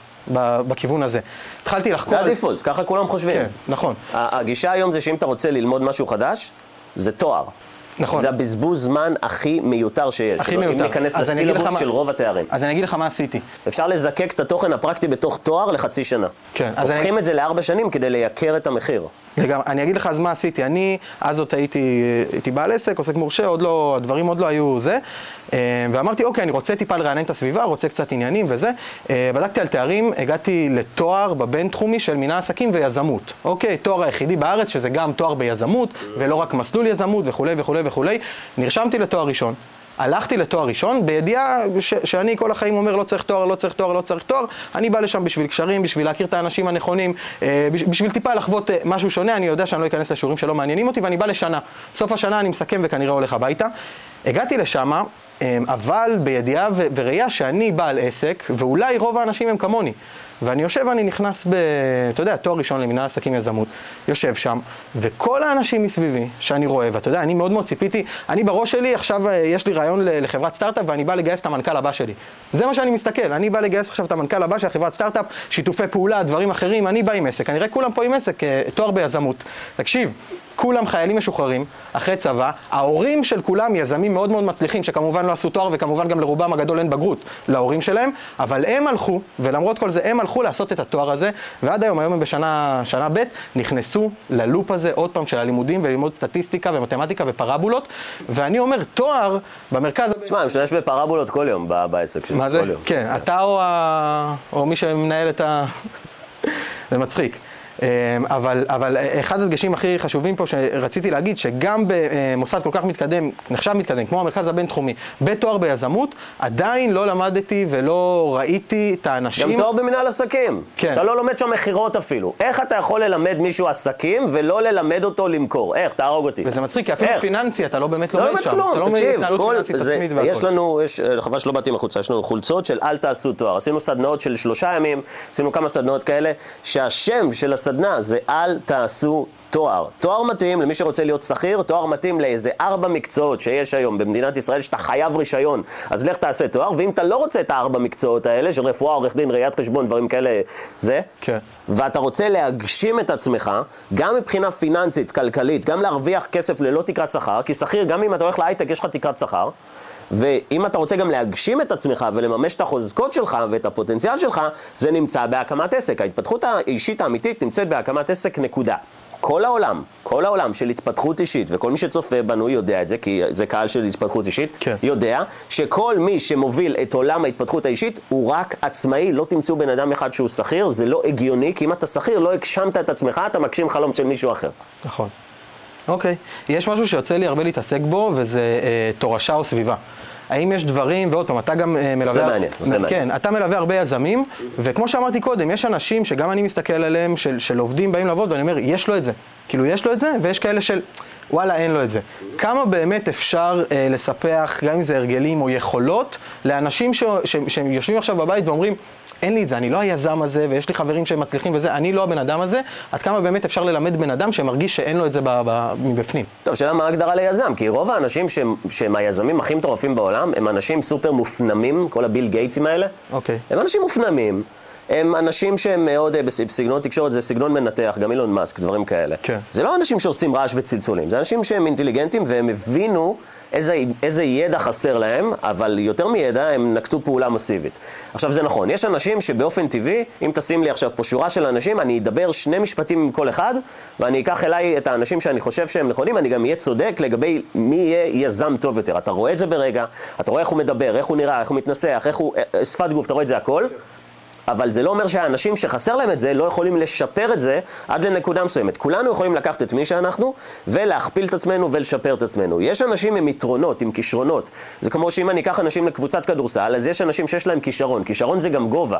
בכיוון הזה. התחלתי לחקור... זה הדיפולט, ככה כולם חושבים. כן, נכון. הגישה היום זה שאם אתה רוצה ללמוד משהו חדש, זה תואר. נכון. זה הבזבוז זמן הכי מיותר שיש. הכי אם מיותר. ניכנס אגיד לך לסילבוס מה- של רוב התארים. אז אני אגיד לך מה עשיתי. אפשר לזקק את התוכן הפרקטי בתוך תואר לחצי שנה. כן, הופכים אני- את זה לארבע שנים כדי לייקר את המחיר. לגמרי, אני אגיד לך אז מה עשיתי, אני, אז עוד הייתי, הייתי בעל עסק, עוסק מורשה, עוד לא, הדברים עוד לא היו זה, אה, ואמרתי, אוקיי, אני רוצה טיפה לרענן את הסביבה, רוצה קצת עניינים וזה, אה, בדקתי על תארים, הגעתי לתואר בבינתחומי של מנהל עסקים ויזמות, אוקיי, תואר היחידי בארץ, שזה גם תואר ביזמות, ולא רק מסלול יזמות וכולי וכולי וכולי, נרשמתי לתואר ראשון. הלכתי לתואר ראשון, בידיעה ש- שאני כל החיים אומר לא צריך תואר, לא צריך תואר, לא צריך תואר, אני בא לשם בשביל קשרים, בשביל להכיר את האנשים הנכונים, אה, בש- בשביל טיפה לחוות אה, משהו שונה, אני יודע שאני לא אכנס לשיעורים שלא מעניינים אותי, ואני בא לשנה. סוף השנה אני מסכם וכנראה הולך הביתה. הגעתי לשם, אה, אבל בידיעה וראייה שאני בעל עסק, ואולי רוב האנשים הם כמוני. ואני יושב ואני נכנס ב... אתה יודע, תואר ראשון למנהל עסקים יזמות, יושב שם, וכל האנשים מסביבי שאני רואה, ואתה יודע, אני מאוד מאוד ציפיתי, אני בראש שלי, עכשיו אה, יש לי רעיון לחברת סטארט-אפ ואני בא לגייס את המנכ"ל הבא שלי. זה מה שאני מסתכל, אני בא לגייס עכשיו את המנכ"ל הבא של חברת סטארט-אפ, שיתופי פעולה, דברים אחרים, אני בא עם עסק, אני רואה כולם פה עם עסק, אה, תואר ביזמות. תקשיב, כולם חיילים משוחררים, אחרי צבא, ההורים של כולם יזמים מאוד מאוד מצליחים, שכמובן לא עשו תואר וכמובן גם לרובם הגדול אין בגרות להורים שלהם, אבל הם הלכו, ולמרות כל זה הם הלכו לעשות את התואר הזה, ועד היום, היום הם בשנה שנה ב', נכנסו ללופ הזה עוד פעם של הלימודים וללמוד סטטיסטיקה ומתמטיקה ופרבולות, ואני אומר, תואר במרכז... תשמע, אני משתמש בפרבולות כל יום בעסק שלי. מה זה? כן, אתה. או מי שמנהל את ה... זה מצחיק. אמ, אבל, אבל אחד הדגשים הכי חשובים פה שרציתי להגיד, שגם במוסד כל כך מתקדם, נחשב מתקדם, כמו המרכז הבינתחומי, בתואר ביזמות, עדיין לא למדתי ולא ראיתי את האנשים... גם תואר במנהל עסקים. כן. אתה לא לומד שם מכירות אפילו. איך אתה יכול ללמד מישהו עסקים ולא ללמד אותו למכור? איך? תהרוג אותי. וזה מצחיק, כי אפילו איך? פיננסי אתה לא באמת לא לומד לומד שם. כלום, אתה לא לומד תקשיב, התנהלות כל זה. יש לנו, יש, חבל שלא באתי מחוצה, יש לנו חולצות של אל תעשו תואר. עשינו סדנאות של שלושה ימים, עשינו כמה סדנאות כאלה, שהשם של הסדנה זה אל תעשו תואר. תואר מתאים למי שרוצה להיות שכיר, תואר מתאים לאיזה ארבע מקצועות שיש היום במדינת ישראל שאתה חייב רישיון. אז לך תעשה תואר, ואם אתה לא רוצה את הארבע מקצועות האלה, של רפואה, עורך דין, ראיית חשבון, דברים כאלה, זה, כן. ואתה רוצה להגשים את עצמך, גם מבחינה פיננסית, כלכלית, גם להרוויח כסף ללא תקרת שכר, כי שכיר, גם אם אתה הולך להייטק, יש לך תקרת שכר, ואם אתה רוצה גם להגשים את עצמך ולממש את החוזקות שלך ואת הפוטנציאל שלך, זה נמצא בהקמת עסק. ההתפתחות האישית האמיתית נמצאת בהקמת עסק, נקודה. כל העולם, כל העולם של התפתחות אישית, וכל מי שצופה בנו יודע את זה, כי זה קהל של התפתחות אישית, כן. יודע שכל מי שמוביל את עולם ההתפתחות האישית הוא רק עצמאי, לא תמצאו בן אדם אחד שהוא שכיר, זה לא הגיוני, כי אם אתה שכיר לא הגשמת את עצמך, אתה מגשים חלום של מישהו אחר. נכון. אוקיי. יש משהו שיוצא לי הרבה להתעסק בו, וזה אה, תורשה או סביבה. האם יש דברים, ועוד פעם, אתה גם אה, מלווה... מעניין, נושא מעניין. כן, אתה מלווה הרבה יזמים, וכמו שאמרתי קודם, יש אנשים שגם אני מסתכל עליהם, של, של עובדים באים לעבוד, ואני אומר, יש לו את זה. כאילו, יש לו את זה, ויש כאלה של, וואלה, אין לו את זה. כמה באמת אפשר אה, לספח, גם אם זה הרגלים או יכולות, לאנשים ש, ש, שהם יושבים עכשיו בבית ואומרים, אין לי את זה, אני לא היזם הזה, ויש לי חברים שהם מצליחים וזה, אני לא הבן אדם הזה, עד כמה באמת אפשר ללמד בן אדם שמרגיש שאין לו את זה ב, ב, מבפנים. טוב, שאלה מה ההגדרה ליזם, כי רוב האנשים שהם, שהם היזמים הכי מטורפים בעולם, הם אנשים סופר מופנמים, כל הביל גייטסים האלה. אוקיי. הם אנשים מופנמים. הם אנשים שהם מאוד, אה, בס- בסגנון תקשורת זה סגנון מנתח, גם אילון מאסק, דברים כאלה. כן. זה לא אנשים שעושים רעש וצלצולים, זה אנשים שהם אינטליגנטים והם הבינו איזה, איזה ידע חסר להם, אבל יותר מידע הם נקטו פעולה מסיבית. עכשיו זה נכון, יש אנשים שבאופן טבעי, אם תשים לי עכשיו פה שורה של אנשים, אני אדבר שני משפטים עם כל אחד, ואני אקח אליי את האנשים שאני חושב שהם נכונים, אני גם אהיה צודק לגבי מי יהיה יזם טוב יותר. אתה רואה את זה ברגע, אתה רואה איך הוא מדבר, איך הוא נראה, איך הוא מתנסח, איך הוא, אה, שפת גוף, אתה רואה את זה הכל. אבל זה לא אומר שהאנשים שחסר להם את זה לא יכולים לשפר את זה עד לנקודה מסוימת. כולנו יכולים לקחת את מי שאנחנו ולהכפיל את עצמנו ולשפר את עצמנו. יש אנשים עם יתרונות, עם כישרונות. זה כמו שאם אני אקח אנשים לקבוצת כדורסל, אז יש אנשים שיש להם כישרון. כישרון זה גם גובה.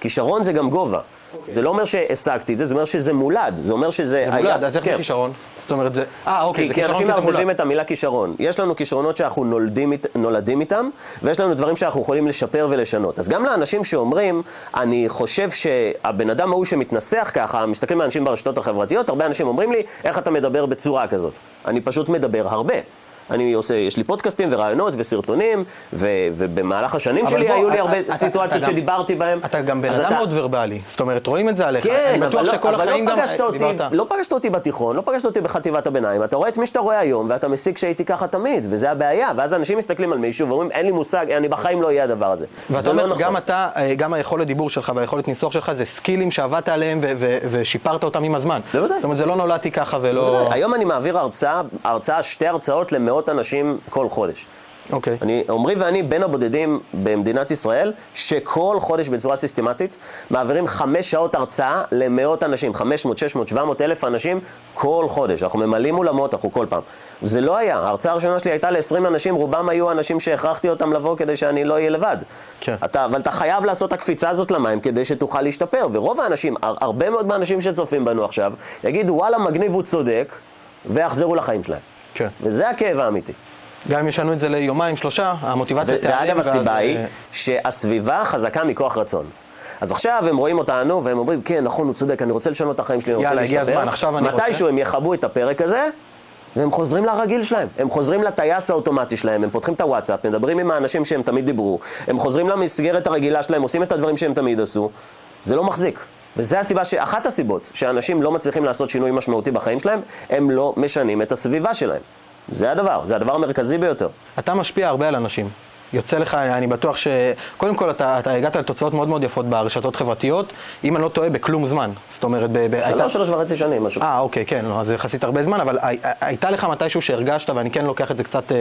כישרון זה גם גובה. זה לא אומר שהשגתי את זה, זה אומר שזה מולד. זה אומר שזה זה מולד, אז איך זה כן. כישרון? זאת אומרת, זה... אה, אוקיי, כי, זה כי כישרון אנשים כי זה מולד. מערבבים את המילה כישרון. יש לנו כישרונות שאנחנו נולדים, נולדים איתם, ויש לנו דברים שאנחנו יכולים לשפר ולשנות. אז גם לאנשים שאומרים, אני חושב שהבן אדם ההוא שמתנסח ככה, מסתכלים על אנשים ברשתות החברתיות, הרבה אנשים אומרים לי, איך אתה מדבר בצורה כזאת? אני פשוט מדבר הרבה. אני עושה, יש לי פודקאסטים ורעיונות וסרטונים, ו, ובמהלך השנים שלי בוא, היו לי הרבה סיטואציות שדיברתי בהן. אתה גם בן אדם אתה- מאוד ורבלי. זאת אומרת, רואים את זה עליך. כן, אני בטוח אבל, שכל לא, אבל החיים לא גם דיברת. לא פגשת אותי בתיכון, לא פגשת אותי בחטיבת הביניים, אתה רואה את מי שאתה רואה היום, ואתה מסיק שהייתי ככה תמיד, וזה הבעיה, ואז אנשים מסתכלים על מישהו ואומרים, אין לי מושג, אני בחיים לא אהיה הדבר הזה. ואתה לא אומר, נכון. גם אתה, אה, גם היכולת דיבור שלך והיכולת ניסוח שלך זה סקילים שעבדת עליהם ושיפרת אותם עם הזמן. בוודאי. זאת אומרת, זה לא נולדתי ככה ולא... היום אני מעביר הרצאה, הרצאה, שתי הרצאות למאות אנשים כל חודש. אוקיי. אני, עמרי ואני בין הבודדים במדינת ישראל, שכל חודש בצורה סיסטמטית מעבירים חמש שעות הרצאה למאות אנשים, 500, 600, 700 אלף אנשים כל חודש. אנחנו ממלאים אולמות, אנחנו כל פעם. זה לא היה, ההרצאה הראשונה שלי הייתה ל-20 אנשים, רובם היו אנשים שהכרחתי אותם לבוא כדי שאני לא אהיה לבד. כן. אתה, אבל אתה חייב לעשות את הקפיצה הזאת למים כדי שתוכל להשתפר. ורוב האנשים, הר- הרבה מאוד מהאנשים שצופים בנו עכשיו, יגידו וואלה מגניב הוא צודק, ויחזרו לחיים שלהם. כן. וזה הכאב האמיתי. גם אם ישנו את זה ליומיים, שלושה, המוטיבציה תיעלם. ואגב, הסיבה היא אה, שהסביבה חזקה מכוח רצון. אז עכשיו הם רואים אותנו והם אומרים, כן, נכון, הוא צודק, אני רוצה לשנות את החיים שלי, אני רוצה יאללה, הגיע להשתפר." הזמן, עכשיו אני רוצה. מתישהו הם יכבו את הפרק הזה, והם חוזרים לרגיל שלהם. הם חוזרים לטייס האוטומטי שלהם, הם פותחים את הוואטסאפ, מדברים עם האנשים שהם תמיד דיברו, הם חוזרים למסגרת הרגילה שלהם, עושים את הדברים שהם תמיד עשו. זה לא מחזיק. וזה הסיבה, ש... אחת הסיבות שאנשים לא מצליחים לעשות שינוי משמעותי בחיים שלהם, הם לא משנים את הסביבה שלהם. זה הדבר, זה הדבר המרכזי ביותר. אתה משפיע הרבה על אנשים. יוצא לך, אני בטוח ש... קודם כל, אתה, אתה הגעת לתוצאות מאוד מאוד יפות ברשתות חברתיות, אם אני לא טועה, בכלום זמן. זאת אומרת, ב... ב- שלוש, שלוש וחצי שנים, משהו. אה, אוקיי, כן, לא, אז יחסית הרבה זמן, אבל הי- הייתה לך מתישהו שהרגשת, ואני כן לוקח את זה קצת אה,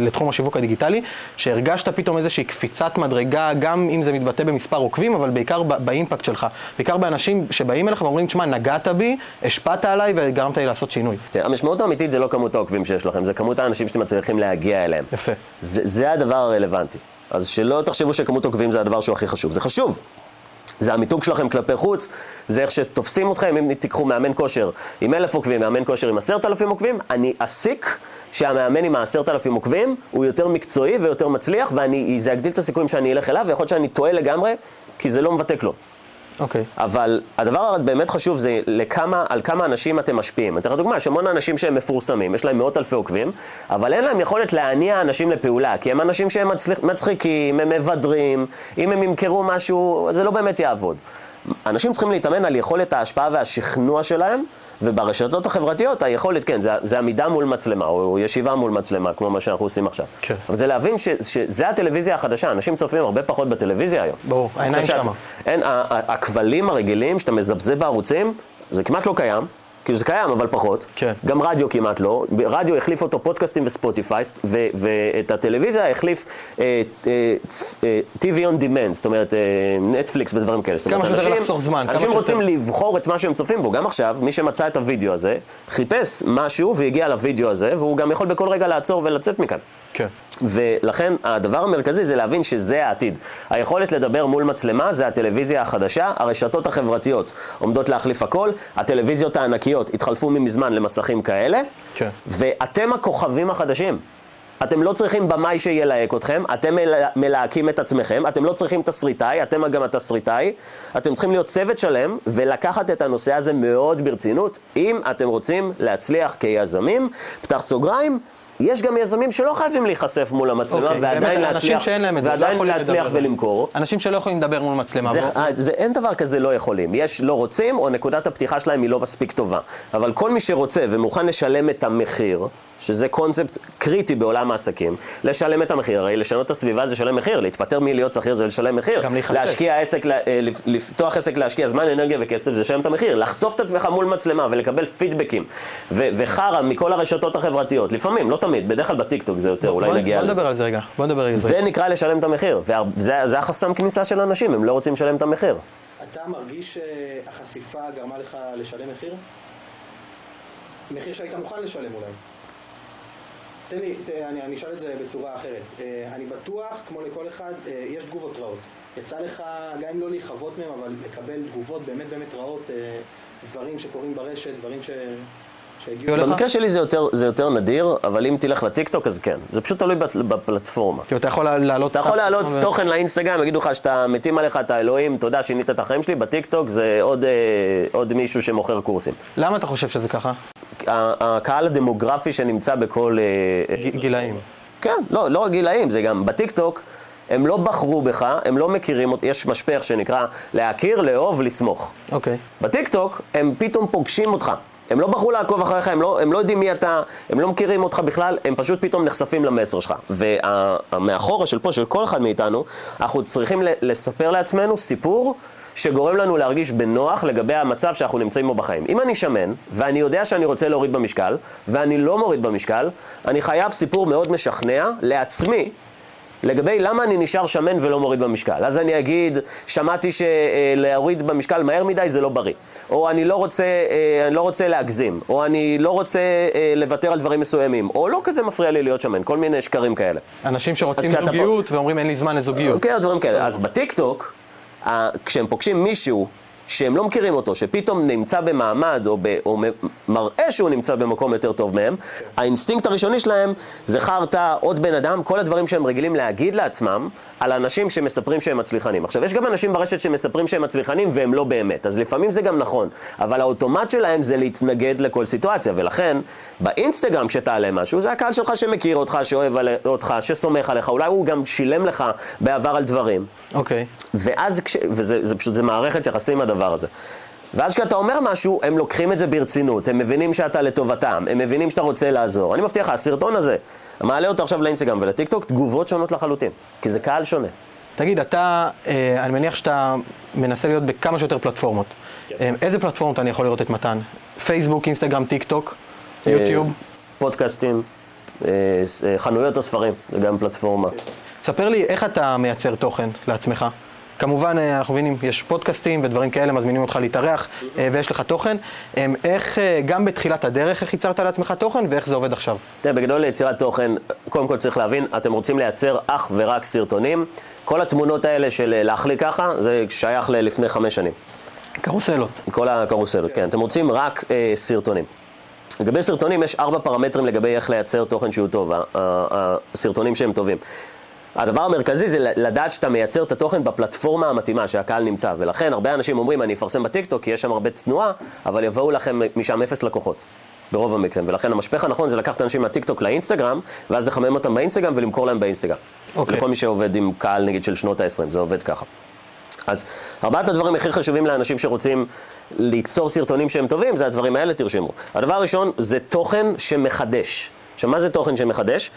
לתחום השיווק הדיגיטלי, שהרגשת פתאום איזושהי קפיצת מדרגה, גם אם זה מתבטא במספר עוקבים, אבל בעיקר ב- באימפקט שלך. בעיקר באנשים שבאים אליך ואומרים, תשמע, נגעת בי, השפעת עליי וגרמת לי לעשות שינוי. המשמעות האמיתית זה לא כמות העוקבים שיש לכם, זה כמות האנשים שאתם מצליחים להגיע אליהם. יפה. זה, זה הדבר הרלוונטי. אז שלא תחשבו שכמות עוקבים זה הדבר שהוא הכי חשוב. זה חשוב. זה המיתוג שלכם כלפי חוץ, זה איך שתופסים אתכם, אם תיקחו מאמן כושר עם אלף עוקבים, מאמן כושר עם עשרת אלפים עוקבים, אני אסיק שהמאמן עם העשרת אלפים עוקבים הוא יותר מקצועי ויותר מצליח, וזה יגדיל את הסיכויים שאני אלך אליו, ויכול להיות שאני טועה לגמרי, כי זה לא מבטא כלום. אוקיי. אבל הדבר הבאמת חשוב זה לכמה, על כמה אנשים אתם משפיעים. אני אתן לך דוגמה, יש המון אנשים שהם מפורסמים, יש להם מאות אלפי עוקבים, אבל אין להם יכולת להניע אנשים לפעולה, כי הם אנשים שהם מצליח, מצחיקים, הם מבדרים, אם הם ימכרו משהו, זה לא באמת יעבוד. אנשים צריכים להתאמן על יכולת ההשפעה והשכנוע שלהם, וברשתות החברתיות היכולת, כן, זה, זה עמידה מול מצלמה, או ישיבה מול מצלמה, כמו מה שאנחנו עושים עכשיו. כן. אבל זה להבין ש, שזה הטלוויזיה החדשה, אנשים צופים הרבה פחות בטלוויזיה היום. ברור, העיניים שמה. אין, הכבלים הרגילים שאתה מזבזב בערוצים, זה כמעט לא קיים. כאילו זה קיים, אבל פחות. כן. גם רדיו כמעט לא. רדיו החליף אותו פודקאסטים וספוטיפיי, ו- ואת הטלוויזיה החליף אה, אה, אה, TV on demand, זאת אומרת נטפליקס ודברים כאלה. כמה שיותר לחסוך זמן, אנשים. רוצים לבחור את מה שהם צופים בו. גם עכשיו, מי שמצא את הוידאו הזה, חיפש משהו והגיע לוידאו הזה, והוא גם יכול בכל רגע לעצור ולצאת מכאן. כן. ולכן הדבר המרכזי זה להבין שזה העתיד. היכולת לדבר מול מצלמה זה הטלוויזיה החדשה, הרשתות החברתיות עומדות להחליף הכל, הטלוויזיות הענקיות חברתיות התחלפו מזמן למסכים כאלה, כן. ואתם הכוכבים החדשים. אתם לא צריכים במאי שילהק אתכם, אתם מל... מלהקים את עצמכם, אתם לא צריכים תסריטאי, אתם גם התסריטאי, אתם צריכים להיות צוות שלם ולקחת את הנושא הזה מאוד ברצינות, אם אתם רוצים להצליח כיזמים, פתח סוגריים, יש גם יזמים שלא חייבים להיחשף מול המצלמה אוקיי, ועדיין באמת, להצליח, לא ועדיין יכולים להצליח. ולמכור. אנשים שלא יכולים לדבר מול מצלמה. זה, בוא- זה, אין דבר כזה לא יכולים. יש לא רוצים, או נקודת הפתיחה שלהם היא לא מספיק טובה. אבל כל מי שרוצה ומוכן לשלם את המחיר, שזה קונספט קריטי בעולם העסקים, לשלם את המחיר, הרי לשנות את הסביבה זה לשלם מחיר, להתפטר מלהיות שכיר זה לשלם מחיר. גם להיחשף. להשקיע עסק, אה, לפ- לפתוח עסק להשקיע זמן, אנרגיה וכסף זה לשלם את המחיר. לחשוף את עצמך מול מצלמה ולקבל פידבקים, וחרא מכל הרשתות החברתיות, לפעמים, לא תמיד, בדרך כלל בטיקטוק זה יותר, אולי בוא- נגיע בוא לזה. נדבר על זה רגע. בוא נדבר על זה. זה נקרא לשלם את המחיר, וזה זה החסם כניסה של אנשים, הם לא רוצים לשלם את המחיר. אתה מרגיש שהחשיפה גרמה לך לשלם מחיר? מחיר שהיית מוכן לשלם אולי. תן לי, ת- אני, אני אשאל את זה בצורה אחרת. אה, אני בטוח, כמו לכל אחד, אה, יש תגובות רעות. יצא לך, גם אם לא להיחוות מהם, אבל לקבל תגובות באמת באמת רעות, אה, דברים שקורים ברשת, דברים ש... שהגיעו אליך? במקרה שלי זה יותר, זה יותר נדיר, אבל אם תלך לטיקטוק אז כן. זה פשוט תלוי בפ- בפלטפורמה. כאילו, אתה יכול להעלות... אתה יכול להעלות ו- תוכן לאינסטגרם, יגידו לך שאתה מתים עליך, אתה אלוהים, תודה, שינית את החיים שלי, בטיקטוק זה עוד, אה, עוד מישהו שמוכר קורסים. למה אתה חושב שזה ככה? הקהל הדמוגרפי שנמצא בכל... אה, אה, גילאים. כן, לא, לא רק גילאים, זה גם בטיקטוק, הם לא בחרו בך, הם לא מכירים, יש משפך שנקרא להכיר, לאהוב, לסמוך. אוקיי. בטיקטוק הם פתאום פוגשים אותך. הם לא בחרו לעקוב אחריך, הם לא, הם לא יודעים מי אתה, הם לא מכירים אותך בכלל, הם פשוט פתאום נחשפים למסר שלך. ומאחורה של פה, של כל אחד מאיתנו, אנחנו צריכים לספר לעצמנו סיפור שגורם לנו להרגיש בנוח לגבי המצב שאנחנו נמצאים בו בחיים. אם אני שמן, ואני יודע שאני רוצה להוריד במשקל, ואני לא מוריד במשקל, אני חייב סיפור מאוד משכנע לעצמי, לגבי למה אני נשאר שמן ולא מוריד במשקל. אז אני אגיד, שמעתי שלהוריד במשקל מהר מדי זה לא בריא. או אני לא רוצה, אה, אני לא רוצה להגזים. או אני לא רוצה אה, לוותר על דברים מסוימים. או לא כזה מפריע לי להיות שמן. כל מיני שקרים כאלה. אנשים שרוצים כשאתה פה- זוגיות ואומרים אין לי זמן לזוגיות. אוקיי, דברים כאלה. אז בטיקטוק, כשהם פוגשים מישהו שהם לא מכירים אותו, שפתאום נמצא במעמד, או, ב, או מראה שהוא נמצא במקום יותר טוב מהם, האינסטינקט הראשוני שלהם זה חרטא, עוד בן אדם, כל הדברים שהם רגילים להגיד לעצמם על אנשים שמספרים שהם מצליחנים. עכשיו, יש גם אנשים ברשת שמספרים שהם מצליחנים והם לא באמת, אז לפעמים זה גם נכון, אבל האוטומט שלהם זה להתנגד לכל סיטואציה, ולכן באינסטגרם כשתעלה משהו, זה הקהל שלך שמכיר אותך, שאוהב על- אותך, שסומך עליך, אולי הוא גם שילם לך בעבר על דברים. אוקיי. ואז, כש... וזה זה פשוט, זה מערכת יחסים הדבר הזה. ואז כשאתה אומר משהו, הם לוקחים את זה ברצינות, הם מבינים שאתה לטובתם, הם מבינים שאתה רוצה לעזור. אני מבטיח לך, הסרטון הזה, מעלה אותו עכשיו לאינסטגרם ולטיקטוק, תגובות שונות לחלוטין, כי זה קהל שונה. תגיד, אתה, אה, אני מניח שאתה מנסה להיות בכמה שיותר פלטפורמות. אה, איזה פלטפורמות אני יכול לראות את מתן? פייסבוק, אינסטגרם, טיק טוק, יוטיוב? אה, פודקאסטים, אה, אה, חנויות הספרים, זה גם פלטפורמה. ספר לי איך אתה מייצר תוכן לעצמך. כמובן, אה, אנחנו מבינים, יש פודקאסטים ודברים כאלה, מזמינים אותך להתארח, אה, ויש לך תוכן. אה, איך, אה, גם בתחילת הדרך, איך ייצרת לעצמך תוכן, ואיך זה עובד עכשיו? תראה, בגדול ליצירת תוכן, קודם כל צריך להבין, אתם רוצים לייצר אך ורק סרטונים. כל התמונות האלה של להחליק ככה, זה שייך ללפני חמש שנים. קרוסלות. כל הקרוסלות, כן. אתם רוצים רק אה, סרטונים. לגבי סרטונים יש ארבע פרמטרים לגבי איך לייצר תוכן שהוא טוב, הסרטונים שהם טובים. הדבר המרכזי זה לדעת שאתה מייצר את התוכן בפלטפורמה המתאימה שהקהל נמצא, ולכן הרבה אנשים אומרים אני אפרסם בטיקטוק כי יש שם הרבה תנועה, אבל יבואו לכם משם אפס לקוחות. ברוב המקרים, ולכן המשפך הנכון זה לקחת אנשים מהטיקטוק לאינסטגרם, ואז לחמם אותם באינסטגרם ולמכור להם באינסטגרם. אוקיי. לכל מי שעובד עם קהל נגיד של שנות ה-20, זה עובד ככה. אז ארבעת הדברים הכי חשובים לאנשים שרוצים ליצור סרטונים שהם טובים, זה הדברים האלה, תרשמו. הדבר הראשון זה תוכן שמחדש. עכשיו, מה זה תוכן שמחדש?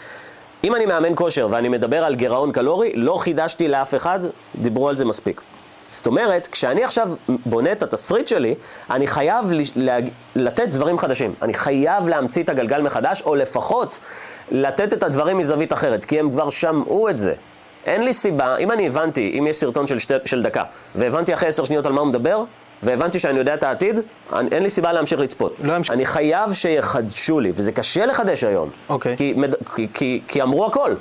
אם אני מאמן כושר ואני מדבר על גירעון קלורי, לא חידשתי לאף אחד, דיברו על זה מספיק. זאת אומרת, כשאני עכשיו בונה את התסריט שלי, אני חייב להג... לתת דברים חדשים. אני חייב להמציא את הגלגל מחדש, או לפחות לתת את הדברים מזווית אחרת, כי הם כבר שמעו את זה. אין לי סיבה, אם אני הבנתי, אם יש סרטון של, שתי, של דקה, והבנתי אחרי עשר שניות על מה הוא מדבר, והבנתי שאני יודע את העתיד, אני, אין לי סיבה להמשיך לצפות. לא אמשיך. אני חייב שיחדשו לי, וזה קשה לחדש היום. אוקיי. כי, מד... כי, כי, כי אמרו הכל.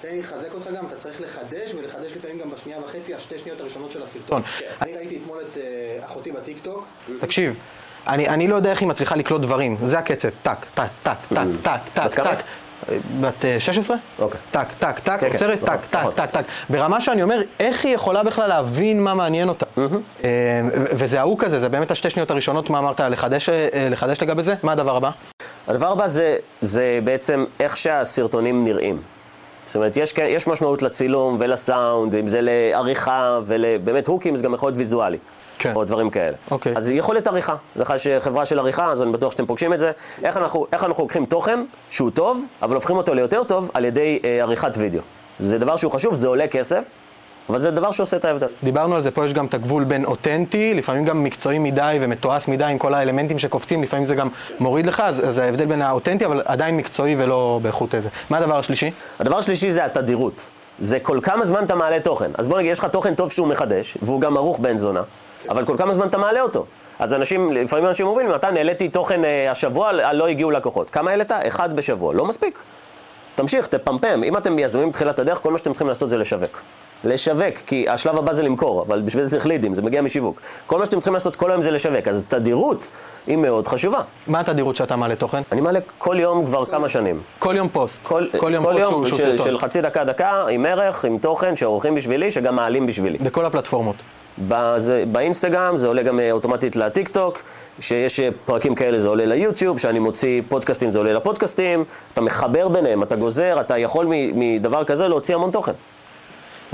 תן לי לחזק אותך גם, אתה צריך לחדש, ולחדש לפעמים גם בשנייה וחצי, השתי שניות הראשונות של הסרטון. אני ראיתי אתמול את אה, אחותי בטיקטוק. תקשיב, אני, אני לא יודע איך היא מצליחה לקלוט דברים, זה הקצב, טק, טק, טק, טק, טק, טק? טק. אה, בת אה, 16? אוקיי. טק, טק, טק, כן, עוצרת, נכון, טק, טק, נכון. טק, טק. ברמה שאני אומר, איך היא יכולה בכלל להבין מה מעניין אותה? אה, וזה ההוא כזה, זה באמת השתי שניות הראשונות, מה אמרת, לחדש, אה, לחדש לגבי זה? מה הדבר הבא? הדבר הבא זה, זה בעצם איך שהסרטונים נראים. זאת אומרת, יש, יש משמעות לצילום ולסאונד, אם זה לעריכה ולבאמת הוקים, זה גם יכול להיות ויזואלי. כן. או דברים כאלה. אוקיי. אז יכול להיות עריכה. לך יש חברה של עריכה, אז אני בטוח שאתם פוגשים את זה. איך אנחנו, איך אנחנו לוקחים תוכן שהוא טוב, אבל הופכים אותו ליותר טוב על ידי אה, עריכת וידאו. זה דבר שהוא חשוב, זה עולה כסף, אבל זה דבר שעושה את ההבדל. דיברנו על זה, פה יש גם את הגבול בין אותנטי, לפעמים גם מקצועי מדי ומתועש מדי עם כל האלמנטים שקופצים, לפעמים זה גם מוריד לך, אז, אז ההבדל בין האותנטי, אבל עדיין מקצועי ולא באיכות איזה. מה הדבר השלישי? הדבר השלישי זה התדירות. זה כל כמה זמן אתה מעלה תוכן. אז בוא נגיד, יש לך תוכן טוב שהוא מחדש, והוא גם ערוך בן זונה, אבל כל כמה זמן אתה מעלה אותו. אז אנשים, לפעמים אנשים אומרים, מתן, העליתי תוכן אה, השבוע, לא הגיעו לקוחות. כמה העלית? אחד בשבוע. לא מספיק. תמשיך, תפמפם. אם אתם יזמים בתחילת הדרך, כל מה שאתם צריכים לעשות זה לשווק. לשווק, כי השלב הבא זה למכור, אבל בשביל זה צריך לידים, זה מגיע משיווק. כל מה שאתם צריכים לעשות כל היום זה לשווק, אז תדירות היא מאוד חשובה. מה התדירות שאתה מעלה תוכן? אני מעלה כל יום כבר כמה שנים. כל יום פוסט. כל, כל יום כל פוסט יום שהוא, שהוא של. של חצי דקה, דקה, עם ערך, עם תוכן, שעורכים בשבילי, שגם מעלים בשבילי. בכל הפלטפורמות. באינסטגרם זה עולה גם אה, אוטומטית לטיק טוק, שיש אה, פרקים כאלה זה עולה ליוטיוב, כשאני מוציא פודקאסטים זה עולה לפודקאסטים, אתה מחבר ביניהם, אתה גוזר, אתה יכול מדבר כזה להוציא המון תוכן.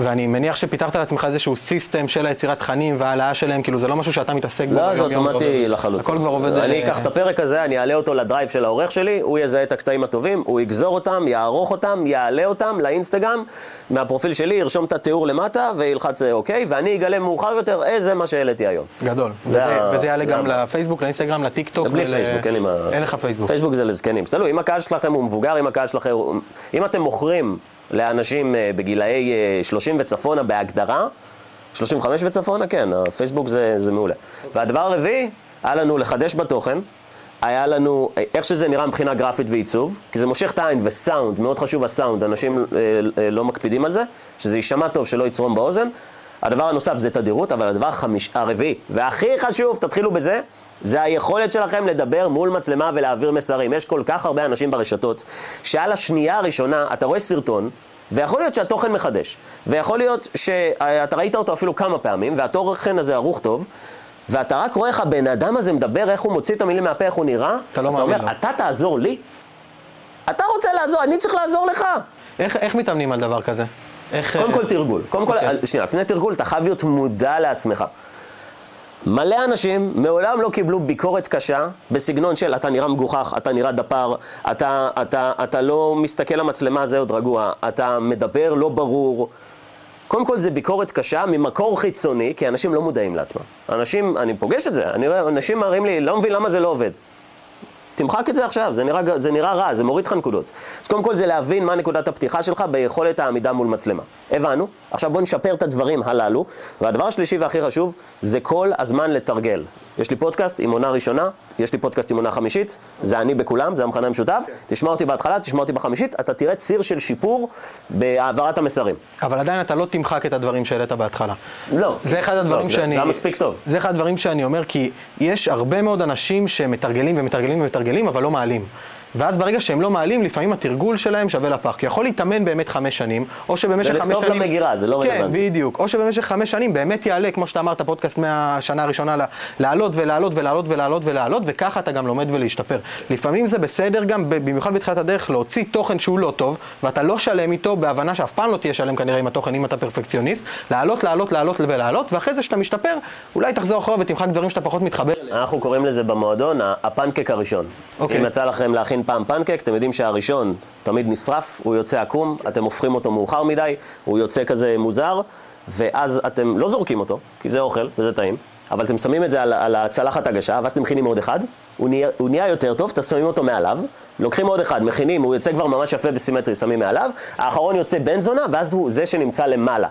ואני מניח שפיתחת לעצמך איזשהו system של היצירת תכנים והעלאה שלהם, כאילו זה לא משהו שאתה מתעסק בו לא, זה אוטומטי. לחלוטין. הכל כבר עובד... אני אה, אקח את הפרק הזה, אני אעלה אותו לדרייב של העורך שלי, הוא יזהה את הקטעים הטובים, הוא יגזור אותם, יערוך אותם, יעלה אותם לאינסטגרם, מהפרופיל שלי, ירשום את התיאור למטה וילחץ אה, אוקיי, ואני אגלה מאוחר יותר, אה, זה מה שהעליתי היום. גדול. זה וזה, יעלה גם לפייסבוק, לאינסטגרם, לטיק טוק. בלי פייסבוק, אין לי מה... אין לך פייסבוק. פייסבוק זה לזקנים. אז תלוי, אם הקהל שלכם הוא מבוגר, אם הקהל שלכם... הוא- אם אתם מוכרים לאנשים אה, בגילאי אה, 30 וצפונה בהגדרה, 35 וצפונה, כן, הפייסבוק זה, זה מעולה. והדבר הרביעי, היה לנו לחדש בתוכן. היה לנו, אה, איך שזה נראה מבחינה גרפית ועיצוב, כי זה מושך את העין וסאונד, מאוד חשוב הסאונד, אנשים אה, אה, לא מקפידים על זה, שזה יישמע טוב, שלא יצרום באוזן. הדבר הנוסף זה תדירות, אבל הדבר החמיש, הרביעי, והכי חשוב, תתחילו בזה, זה היכולת שלכם לדבר מול מצלמה ולהעביר מסרים. יש כל כך הרבה אנשים ברשתות, שעל השנייה הראשונה אתה רואה סרטון, ויכול להיות שהתוכן מחדש, ויכול להיות שאתה ראית אותו אפילו כמה פעמים, והתוכן הזה ערוך טוב, ואתה רק רואה איך הבן אדם הזה מדבר, איך הוא מוציא את המילים מהפה, איך הוא נראה, אתה לא מאמין אומר, לו. אתה תעזור לי? אתה רוצה לעזור, אני צריך לעזור לך. איך, איך מתאמנים על דבר כזה? איך... קודם כל תרגול. קודם כל, אוקיי. שנייה, לפני תרגול אתה חייב להיות מודע לעצמך. מלא אנשים מעולם לא קיבלו ביקורת קשה בסגנון של אתה נראה מגוחך, אתה נראה דפר, אתה, אתה, אתה לא מסתכל למצלמה, זה עוד רגוע, אתה מדבר לא ברור. קודם כל זה ביקורת קשה ממקור חיצוני, כי אנשים לא מודעים לעצמם. אנשים, אני פוגש את זה, אני רואה, אנשים מראים לי, לא מבין למה זה לא עובד. תמחק את זה עכשיו, זה נראה, זה נראה רע, זה מוריד לך נקודות. אז קודם כל זה להבין מה נקודת הפתיחה שלך ביכולת העמידה מול מצלמה. הבנו, עכשיו בוא נשפר את הדברים הללו. והדבר השלישי והכי חשוב, זה כל הזמן לתרגל. יש לי פודקאסט עם עונה ראשונה, יש לי פודקאסט עם עונה חמישית, זה אני בכולם, זה המכנה המשותף. תשמע אותי בהתחלה, תשמע אותי בחמישית, אתה תראה ציר של שיפור בהעברת המסרים. אבל עדיין אתה לא תמחק את הדברים שהעלית בהתחלה. לא. זה אחד הדברים לא, שאני... זה היה מספיק טוב. זה אחד הדברים שאני אומר, כי יש הרבה מאוד אנשים שמתרגלים ומתרגלים ומתרגלים, אבל לא מעלים. ואז ברגע שהם לא מעלים, לפעמים התרגול שלהם שווה לפח. כי יכול להתאמן באמת חמש שנים, או שבמשך חמש ולכתוב שנים... למגירה, זה לא כן, רלוונטי. בדיוק. או שבמשך חמש שנים באמת יעלה, כמו שאתה אמרת, פודקאסט מהשנה הראשונה, לעלות ולעלות ולעלות ולעלות ולעלות, וככה אתה גם לומד ולהשתפר. לפעמים זה בסדר גם, במיוחד בתחילת הדרך, להוציא תוכן שהוא לא טוב, ואתה לא שלם איתו, בהבנה שאף פעם לא תהיה שלם כנראה עם התוכן, אם אתה פרפקציוניסט, לעלות, לעלות, לעלות ולעלות, ואחרי זה שאתה משתפר, אולי תחזור אחורה ותמחק דברים שאתה פחות מתחבר אליהם. אנחנו קוראים לזה במועדון ה- הפנקק הראשון. אוקיי. אם יצא לכם להכין פעם פנקק, אתם יודעים שהראשון תמיד נשרף, הוא יוצא עקום, אתם הופכים אותו מאוחר מדי, הוא יוצא כזה מוזר, ואז אתם לא זורקים אותו, כי זה אוכל וזה טעים, אבל אתם שמים את זה על, על הצלחת הגשה, ואז אתם מכינים עוד אחד, הוא נהיה, הוא נהיה יותר טוב, אתם שמים אותו מעליו, לוקחים עוד אחד, מכינים, הוא יוצא כבר ממש יפה וסימטרי, שמים מעליו, האחרון יוצא בן זונה, ואז הוא זה שנמצא למעלה.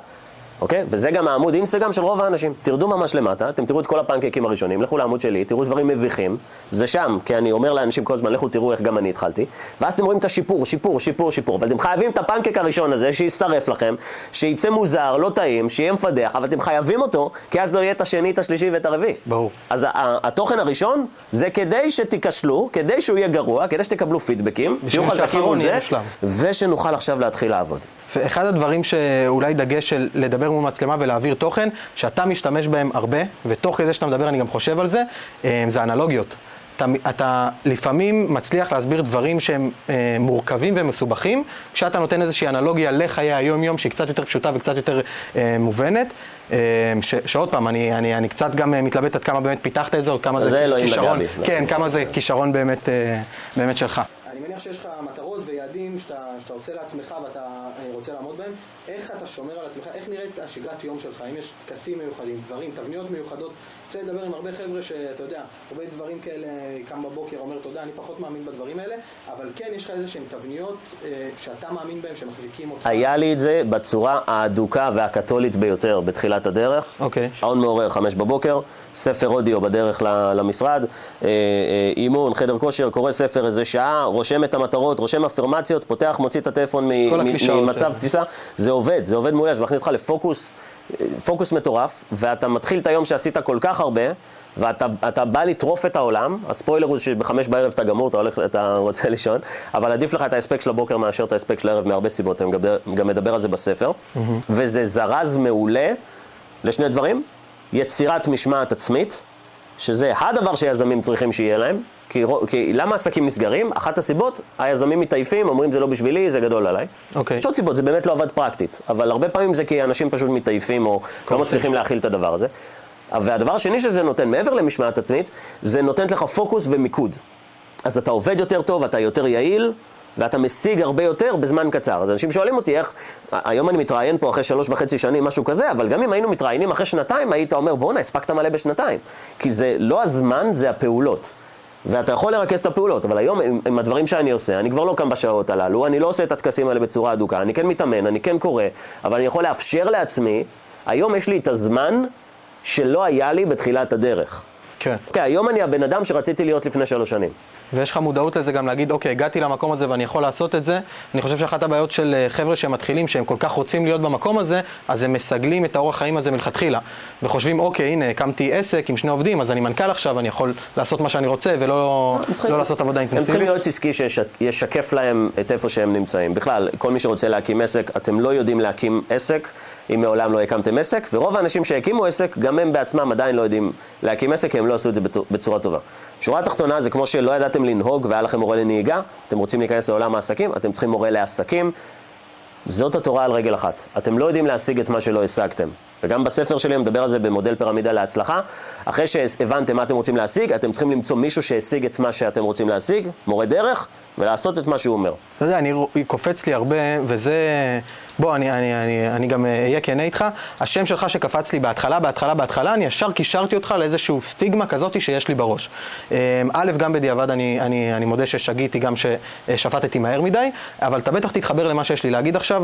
אוקיי? וזה גם העמוד אינסטגרם של רוב האנשים. תרדו ממש למטה, אתם תראו את כל הפנקקים הראשונים, לכו לעמוד שלי, תראו דברים מביכים, זה שם, כי אני אומר לאנשים כל הזמן, לכו תראו איך גם אני התחלתי, ואז אתם רואים את השיפור, שיפור, שיפור, שיפור, אבל אתם חייבים את הפנקק הראשון הזה, שישרף לכם, שיצא מוזר, לא טעים, שיהיה מפדח, אבל אתם חייבים אותו, כי אז לא יהיה את השני, את השלישי ואת הרביעי. ברור. אז התוכן הראשון, זה כדי שתיכשלו, כדי שהוא יהיה גרוע, כדי שתקבלו פידבקים, תהיו חזקים מול זה. ושנוכל עכשיו להתחיל לעבוד. ואחד הדברים שאולי דגש של לדבר מול מצלמה ולהעביר תוכן, שאתה משתמש בהם הרבה, ותוך כדי שאתה מדבר אני גם חושב על זה, אה, זה אנלוגיות. אתה, אתה לפעמים מצליח להסביר דברים שהם אה, מורכבים ומסובכים, כשאתה נותן איזושהי אנלוגיה לחיי היום-יום שהיא קצת יותר פשוטה וקצת יותר אה, מובנת. אה, ש, שעוד פעם, אני, אני, אני קצת גם אה, מתלבט עד כמה באמת פיתחת את זה, או כמה זה זה כישרון. כן, כמה זה כישרון באמת, אה, באמת שלך. אני מניח שיש לך מטרות ויעדים שאתה, שאתה עושה לעצמך ואתה אה, רוצה לעמוד בהם. איך אתה שומר על עצמך? איך נראית השגרת יום שלך? האם יש טקסים מיוחדים, דברים, תבניות מיוחדות? רוצה לדבר עם הרבה חבר'ה שאתה יודע, הרבה דברים כאלה, קם בבוקר, אומר, יודע, אני פחות מאמין בדברים האלה, אבל כן, יש לך איזה שהן תבניות אה, שאתה מאמין בהן, שמחזיקים אותך. היה לי את זה בצורה האדוקה והקתולית ביותר בתחילת הדרך. אוקיי. שעון מעורר, חמש בבוקר, ספר אודיו בדרך למשרד, אה, אה, אימון, חדר כושר, קורא ספר איזה שעה, רושם את המטרות, רושם אפרמציות, פותח, מוציא את הטלפון ממצב האלה. טיסה, זה עובד, זה עובד מעולה, זה מכניס אותך לפוקוס, פוקוס מטורף, ואתה מתחיל את היום שעשית כל כך הרבה, ואתה אתה בא לטרוף את העולם, הספוילר הוא שבחמש בערב אתה גמור, אתה, הולך, אתה רוצה לישון, אבל עדיף לך את ההספק של הבוקר מאשר את ההספק של הערב מהרבה סיבות, אני גם, גם מדבר על זה בספר, וזה זרז מעולה לשני דברים, יצירת משמעת עצמית, שזה הדבר שיזמים צריכים שיהיה להם, כי, כי למה עסקים נסגרים? אחת הסיבות, היזמים מתעייפים, אומרים זה לא בשבילי, זה גדול עליי. אוקיי. יש עוד סיבות, זה באמת לא עבד פרקטית, אבל הרבה פעמים זה כי אנשים פשוט מתעייפים או לא מצליחים להכיל את הדבר הזה. והדבר השני שזה נותן, מעבר למשמעת עצמית, זה נותן לך פוקוס ומיקוד. אז אתה עובד יותר טוב, אתה יותר יעיל, ואתה משיג הרבה יותר בזמן קצר. אז אנשים שואלים אותי איך, היום אני מתראיין פה אחרי שלוש וחצי שנים, משהו כזה, אבל גם אם היינו מתראיינים אחרי שנתיים, היית אומר, בואנה, הספקת מלא בשנתיים. כי זה לא הזמן, זה הפעולות. ואתה יכול לרכז את הפעולות, אבל היום עם, עם הדברים שאני עושה, אני כבר לא קם בשעות הללו, אני לא עושה את הטקסים האלה בצורה אדוקה, אני כן מתאמן, אני כן קורא, אבל אני יכול לאפשר לעצמי, היום יש לי את הזמן שלא היה לי בתחילת הדרך. כן. אוקיי, היום אני הבן אדם שרציתי להיות לפני שלוש שנים. ויש לך מודעות לזה גם להגיד, אוקיי, הגעתי למקום הזה ואני יכול לעשות את זה. אני חושב שאחת הבעיות של אה, חבר'ה שמתחילים, שהם כל כך רוצים להיות במקום הזה, אז הם מסגלים את האורח חיים הזה מלכתחילה. וחושבים, אוקיי, הנה, הקמתי עסק עם שני עובדים, אז אני מנכ"ל עכשיו, אני יכול לעשות מה שאני רוצה ולא לא לעשות עבודה הם צריכים אינטנסיבית. יועץ עסקי שישקף להם את איפה שהם נמצאים. בכלל, כל מי שרוצה להקים עסק, אתם לא יודעים להקים עסק אם מעולם לא הקמתם עסק, ורוב האנשים שהקימו עסק, גם הם בעצמם עדיין לא יודעים להקים עסק, כי הם לא עשו את זה בצ- בצורה טובה. שורה תחתונה זה כמו שלא ידעתם לנהוג והיה לכם מורה לנהיגה, אתם רוצים להיכנס לעולם העסקים, אתם צריכים מורה לעסקים. זאת התורה על רגל אחת. אתם לא יודעים להשיג את מה שלא השגתם. וגם בספר שלי אני מדבר על זה במודל פירמידה להצלחה. אחרי שהבנתם מה אתם רוצים להשיג, אתם צריכים למצוא מישהו שהשיג את מה שאתם רוצים להשיג, מורה דרך, ולעשות את מה שהוא אומר. אתה יודע, אני, קופץ לי הרבה, וזה... בוא, אני, אני, אני, אני גם אה, אהיה כנה איתך. השם שלך שקפץ לי בהתחלה, בהתחלה, בהתחלה, אני ישר קישרתי אותך לאיזשהו סטיגמה כזאת שיש לי בראש. אה, א', גם בדיעבד אני, אני, אני מודה ששגיתי, גם ששפטתי מהר מדי, אבל אתה בטח תתחבר למה שיש לי להגיד עכשיו.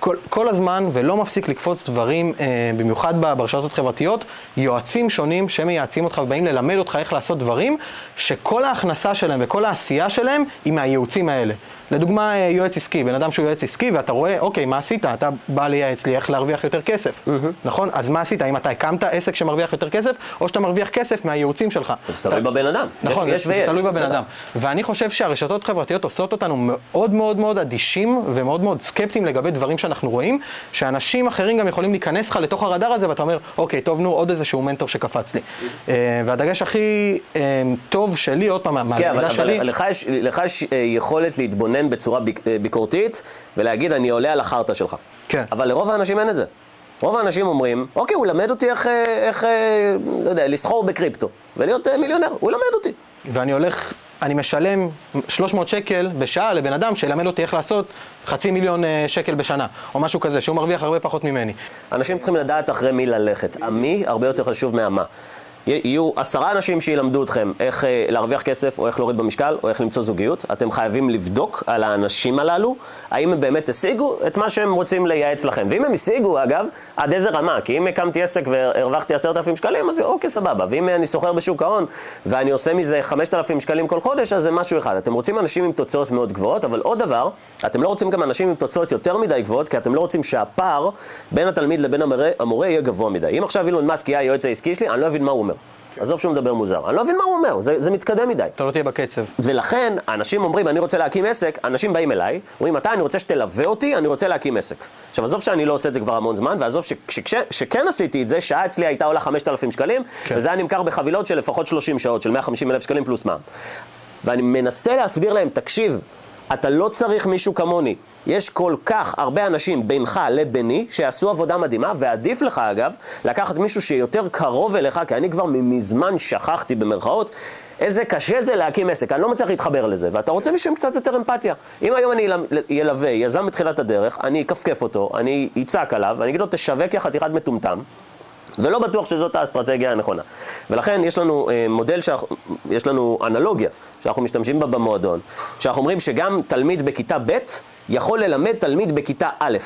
כל, כל הזמן, ולא מפסיק לקפוץ דברים, אה, במיוחד ב- ברשתות החברתיות, יועצים שונים שמייעצים אותך ובאים ללמד אותך איך לעשות דברים, שכל ההכנסה שלהם וכל העשייה שלהם היא מהייעוצים האלה. לדוגמה, אה, יועץ עסקי, בן אדם שהוא יועץ עסקי ואתה רואה, אוקיי, מה עשית? אתה בא לייעץ לי איך להרוויח יותר כסף, נכון? אז מה עשית? האם אתה הקמת עסק שמרוויח יותר כסף, או שאתה מרוויח כסף מהייעוצים שלך? זה תלוי בבן אדם. נכון, יש, יש זה. תלוי בבן אדם. ואני חושב שהרשתות החברתיות עושות אותנו מאוד מאוד מאוד אדישים ומאוד מאוד סקפטיים לגבי דברים שאנחנו רואים, שאנשים אחרים גם יכולים להיכנס לך לתוך הרדאר הזה, ואתה אומר, אוקיי, טוב, נו, עוד איזשהו מנטור שקפץ לי. אה, והדגש הכי אה, טוב שלי, עוד פעם, כן, אבל, מהלמידה שלי, אבל לך יש, אה, יכולת להתבונן בצורה ביק, אה, ביקורתית ולהגיד, אני עולה על החרטא שלך. כן. אבל לרוב האנשים אין את זה. רוב האנשים אומרים, אוקיי, הוא למד אותי איך, אה, איך אה, לא יודע, לסחור בקריפטו ולהיות מיליונר, הוא למד אותי. ואני הולך, אני משלם 300 שקל בשעה לבן אדם שילמד אותי איך לעשות חצי מיליון שקל בשנה, או משהו כזה, שהוא מרוויח הרבה פחות ממני. אנשים צריכים לדעת אחרי מי ללכת. המי הרבה יותר חשוב מהמה. יהיו עשרה אנשים שילמדו אתכם איך אה, להרוויח כסף, או איך להוריד במשקל, או איך למצוא זוגיות. אתם חייבים לבדוק על האנשים הללו, האם הם באמת השיגו את מה שהם רוצים לייעץ לכם. ואם הם השיגו, אגב, עד איזה רמה, כי אם הקמתי עסק והרווחתי עשרת אלפים שקלים, אז אוקיי, סבבה. ואם אני סוחר בשוק ההון, ואני עושה מזה חמשת אלפים שקלים כל חודש, אז זה משהו אחד. אתם רוצים אנשים עם תוצאות מאוד גבוהות, אבל עוד דבר, אתם לא רוצים גם אנשים עם תוצאות יותר מדי גבוהות, כי אתם לא רוצים שהפער בין התלמיד לבין המורה, המורה יהיה גבוה מדי. אם עכשיו אילון מאסק יהיה היועץ העסקי שלי, אני לא אבין מה הוא אומר. כן. עזוב שהוא מדבר מוזר, אני לא מבין מה הוא אומר, זה, זה מתקדם מדי. אתה לא תהיה בקצב. ולכן, אנשים אומרים, אני רוצה להקים עסק, אנשים באים אליי, אומרים, אתה, אני רוצה שתלווה אותי, אני רוצה להקים עסק. עכשיו, עזוב שאני לא עושה את זה כבר המון זמן, ועזוב שכן עשיתי את זה, שעה אצלי הייתה עולה 5,000 שקלים, כן. וזה היה נמכר בחבילות של לפחות 30 שעות, של 150 אלף שקלים פלוס מע"מ. ואני מנסה להסביר להם, תקשיב, אתה לא צריך מישהו כמוני. יש כל כך הרבה אנשים בינך לביני שיעשו עבודה מדהימה, ועדיף לך אגב לקחת מישהו שיותר קרוב אליך, כי אני כבר מזמן שכחתי במרכאות איזה קשה זה להקים עסק, אני לא מצליח להתחבר לזה, ואתה רוצה מישהו עם קצת יותר אמפתיה. אם היום אני ילווה יזם בתחילת הדרך, אני אכפכף אותו, אני אצעק עליו, אני אגיד לו תשווק יא חתיכת מטומטם, ולא בטוח שזאת האסטרטגיה הנכונה. ולכן יש לנו אה, מודל, שאנחנו, יש לנו אנלוגיה שאנחנו משתמשים בה במועדון, שאנחנו אומרים שגם תלמיד בכיתה ב' יכול ללמד תלמיד בכיתה א'.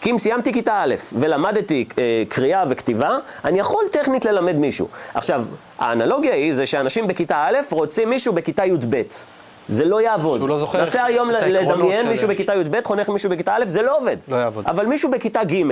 כי אם סיימתי כיתה א' ולמדתי אה, קריאה וכתיבה, אני יכול טכנית ללמד מישהו. עכשיו, האנלוגיה היא זה שאנשים בכיתה א' רוצים מישהו בכיתה י"ב. זה לא יעבוד. שהוא לא זוכר נסה היום לדמיין מישהו בכיתה י"ב, חונך מישהו בכיתה א', זה לא עובד. לא יעבוד. אבל מישהו בכיתה ג',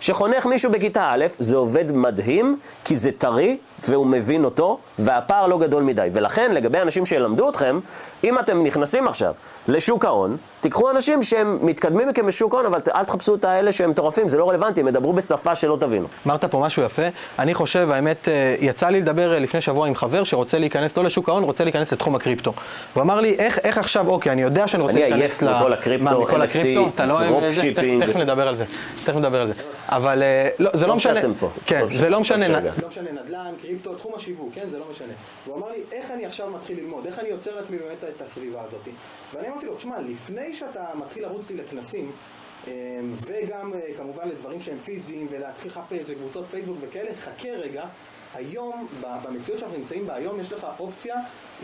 שחונך מישהו בכיתה א', זה עובד מדהים, כי זה טרי, והוא מבין אותו, והפער לא גדול מדי. ולכן, לגבי אנשים שילמדו אתכם, אם אתם נכנסים עכשיו לשוק ההון, תיקחו אנשים שהם מתקדמים מכם בשוק ההון, אבל אל תחפשו את האלה שהם מטורפים, זה לא רלוונטי, הם ידברו בשפה שלא תבינו. אמרת פה משהו יפה. אני חושב, האמת, אה, יצא לי לדבר אה, לפני שבוע עם חבר שרוצה להיכנס לא לשוק ההון, רוצה להיכנס לתחום הקריפטו. הוא אמר לי, איך, איך עכשיו, אוקיי, אני יודע שאני רוצה להיכנס ל... אני עייף מכל הקריפטו, מה, מכל הקריפטו, אתה לא אוהב את זה? תכף נדבר על זה. תכף נדבר על זה. אבל אה, לא, זה לא משנה. כן, זה לא משנה. לא משנה נדל"ן, קריפטו, תחום השיווק, כן, זה לא משנה. הוא אמר לי, איך אני עכשיו מתחיל ללמוד? איך אני יוצר לעצמי באמת את הסביבה הזאת? ואני אמרתי לו, תשמע, לפני שאתה מתחיל לרוץ לי לכנסים, אמ, וגם אה, כמובן לדברים שהם פיזיים, ולהתחיל לחפש וקבוצות פייסבוק וכאלה, חכה רגע. היום, במציאות שאנחנו נמצאים בה היום, יש לך אופציה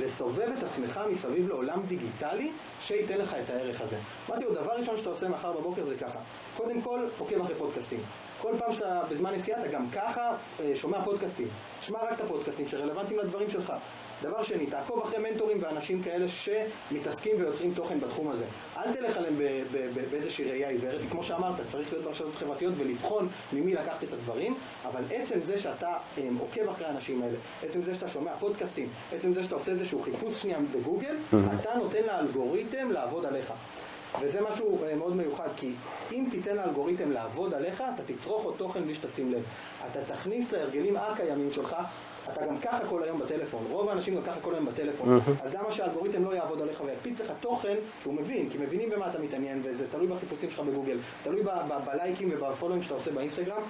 לסובב את עצמך מסביב לעולם דיגיטלי שייתן לך את הערך הזה. אמרתי לו, דבר ראשון שאתה עושה מחר בבוקר זה ככה. קודם כל, עוקב אחרי פודקאסטים. כל פעם שאתה בזמן נסיעה, אתה גם ככה אה, שומע פודקאסטים. תשמע רק את הפודקאסטים שרלוונטיים לדברים שלך. דבר שני, תעקוב אחרי מנטורים ואנשים כאלה שמתעסקים ויוצרים תוכן בתחום הזה. אל תלך עליהם באיזושהי ראייה עיוורת, כמו שאמרת, צריך להיות ברשתות חברתיות ולבחון ממי לקחת את הדברים, אבל עצם זה שאתה um, עוקב אחרי האנשים האלה, עצם זה שאתה שומע פודקאסטים, עצם זה שאתה עושה איזשהו חיפוש שנייה בגוגל, אתה נותן לאלגוריתם לעבוד עליך. וזה משהו uh, מאוד מיוחד, כי אם תיתן לאלגוריתם לעבוד עליך, אתה תצרוך עוד תוכן בלי שתשים לב. אתה תכניס להרגלים הקיימים שלך אתה גם ככה כל היום בטלפון, רוב האנשים גם ככה כל היום בטלפון, אז למה שהאלגוריתם לא יעבוד עליך ויקפיץ לך תוכן, כי הוא מבין, כי מבינים במה אתה מתעניין, וזה תלוי בחיפושים שלך בגוגל, תלוי בלייקים ובפולואים שאתה עושה באינסטגרם,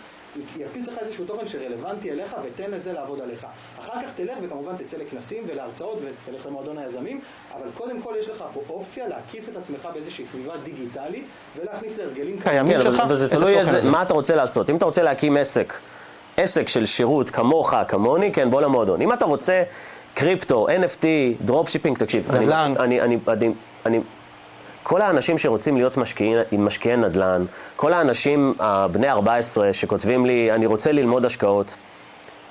יקפיץ לך איזשהו תוכן שרלוונטי אליך ותן לזה לעבוד עליך. אחר כך תלך וכמובן תצא לכנסים ולהרצאות ותלך למועדון היזמים, אבל קודם כל יש לך פה אופציה להקיף את עצמך באיזושהי סביבה דיגיטלית ולהכניס להרגלים קיימים שלך אבל זה תלוי מה אתה רוצה לעשות. אם אתה רוצה להקים עסק עסק של שירות כמוך, כמוני, כן, בוא למועדון. אם אתה רוצה קריפטו, NFT, dropshipping, תקשיב, נדל"ן. אני, אני, אני, אני, אני, כל האנשים שרוצים להיות משקיעי, משקיעי נדל"ן, כל האנשים הבני 14 שכותבים לי, אני רוצה ללמוד השקעות,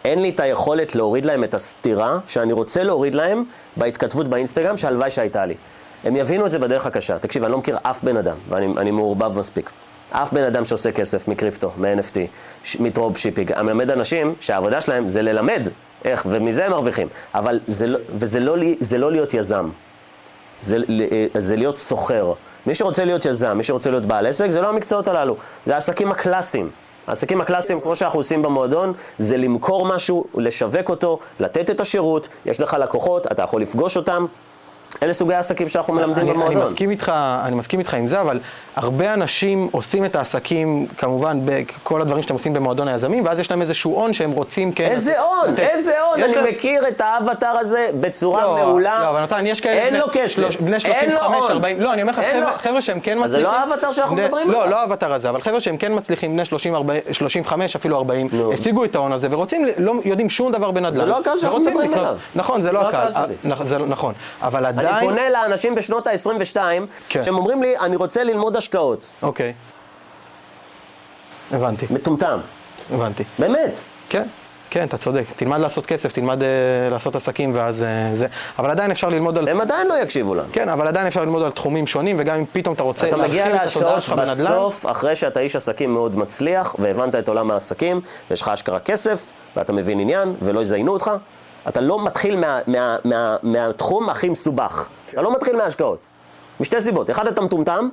אין לי את היכולת להוריד להם את הסתירה שאני רוצה להוריד להם בהתכתבות באינסטגרם, שהלוואי שהייתה לי. הם יבינו את זה בדרך הקשה. תקשיב, אני לא מכיר אף בן אדם, ואני מעורבב מספיק. אף בן אדם שעושה כסף מקריפטו, מ-NFT, מ dropshipping, המלמד אנשים שהעבודה שלהם זה ללמד איך, ומזה הם מרוויחים. אבל זה לא, וזה לא, זה לא להיות יזם, זה, זה להיות סוחר. מי שרוצה להיות יזם, מי שרוצה להיות בעל עסק, זה לא המקצועות הללו, זה העסקים הקלאסיים. העסקים הקלאסיים, כמו שאנחנו עושים במועדון, זה למכור משהו, לשווק אותו, לתת את השירות, יש לך לקוחות, אתה יכול לפגוש אותם, אלה סוגי העסקים שאנחנו מלמדים במועדון. אני מסכים איתך, אני מסכים איתך עם זה, אבל הרבה אנשים עושים את העסקים, כמובן, בכל הדברים שאתם עושים במועדון היזמים, ואז יש להם איזשהו הון שהם רוצים כן... איזה הון, לתת. איזה הון, אני להם- מכיר את האבטר הזה בצורה לא, מעולה. לא, אבל נתן, יש כאלה... אין בני- לו כסף, בני אין לו 35, הון. 40, לא, אני אומר לך, חבר'ה- שהם כן מצליחים... אז זה לא האבטר שאנחנו מדברים לא, עליו. לא האבטר הזה, אבל חבר'ה שהם כן מצליחים, בני 30, 40, 35, אפילו 40, נו. השיגו את ההון הזה, ורוצים, לא יודעים שום דבר בנדל"ן. זה לא הקהל שאנחנו מדברים עליו. נכון, זה לא לא הקהל. הקהל שלי. נכ- זה לא- נכון, אבל אני עדיין... פונה לאנשים בשנות ה-22, כן. שהם אומרים לי, אני רוצה ללמוד השקעות. אוקיי. הבנתי, מטומטם. הבנתי. באמת. כן, כן, אתה צודק. תלמד לעשות כסף, תלמד אה, לעשות עסקים ואז אה, זה. אבל עדיין אפשר ללמוד על... הם עדיין לא יקשיבו לנו. כן, אבל עדיין אפשר ללמוד על תחומים שונים, וגם אם פתאום אתה רוצה אתה מגיע להרחיב את התודעה להשקעות שלך בנדל"ן, בסוף, אחרי שאתה איש עסקים מאוד מצליח, והבנת את עולם העסקים, ויש לך אשכרה כסף, ואתה מבין עניין, ולא יזיינו אותך, אתה לא מתחיל מה, מה, מה, מהתחום הכי מסובך. אתה לא מתחיל מההשקעות. משתי סיבות. אחד, אתה מטומטם,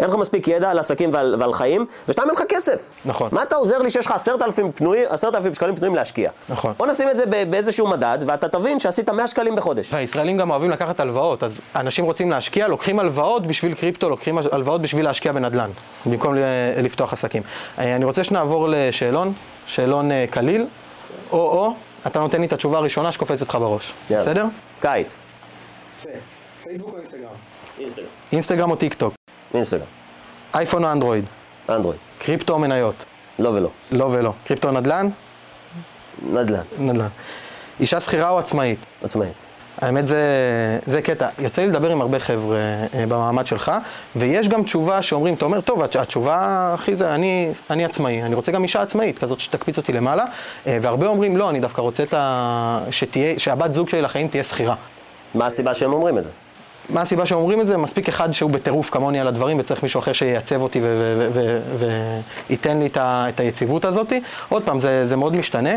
אין לך מספיק ידע על עסקים ועל, ועל חיים, ושתיים, אין לך כסף. נכון. מה אתה עוזר לי שיש לך עשרת אלפים פנוי, עשרת אלפים שקלים פנויים להשקיע? נכון. בוא נשים את זה באיזשהו מדד, ואתה תבין שעשית 100 שקלים בחודש. והישראלים גם אוהבים לקחת הלוואות, אז אנשים רוצים להשקיע, לוקחים הלוואות בשביל קריפטו, לוקחים הלוואות בשביל להשקיע בנדל"ן, במקום לפתוח עסקים. אה, אני רוצה שנעבור לשאלון, שאלון אה, קליל, או-או, אתה נותן לי את התשובה הראשונה שקופצת לך בראש, יאללה. בסדר? קיץ. פייסבוק או אינסטגרם? אינסטגרם. אינסטגרם או טיק טוק? אינסטגרם. אייפון או אנדרואיד? אנדרואיד. קריפטו או מניות? לא ולא. לא ולא. קריפטו או נדל"ן? נדל"ן. נדל"ן. אישה שכירה או עצמאית? עצמאית. האמת זה, זה קטע, יוצא לי לדבר עם הרבה חבר'ה אה, במעמד שלך, ויש גם תשובה שאומרים, אתה אומר, טוב, התש- התשובה הכי זה, אני, אני עצמאי, אני רוצה גם אישה עצמאית, כזאת שתקפיץ אותי למעלה, אה, והרבה אומרים, לא, אני דווקא רוצה את ה... שתהיה, שהבת זוג שלי לחיים תהיה שכירה. מה הסיבה שהם אומרים את זה? מה הסיבה שאומרים את זה? מספיק אחד שהוא בטירוף כמוני על הדברים וצריך מישהו אחר שייצב אותי וייתן לי את, ה, את היציבות הזאת. עוד פעם, זה, זה מאוד משתנה.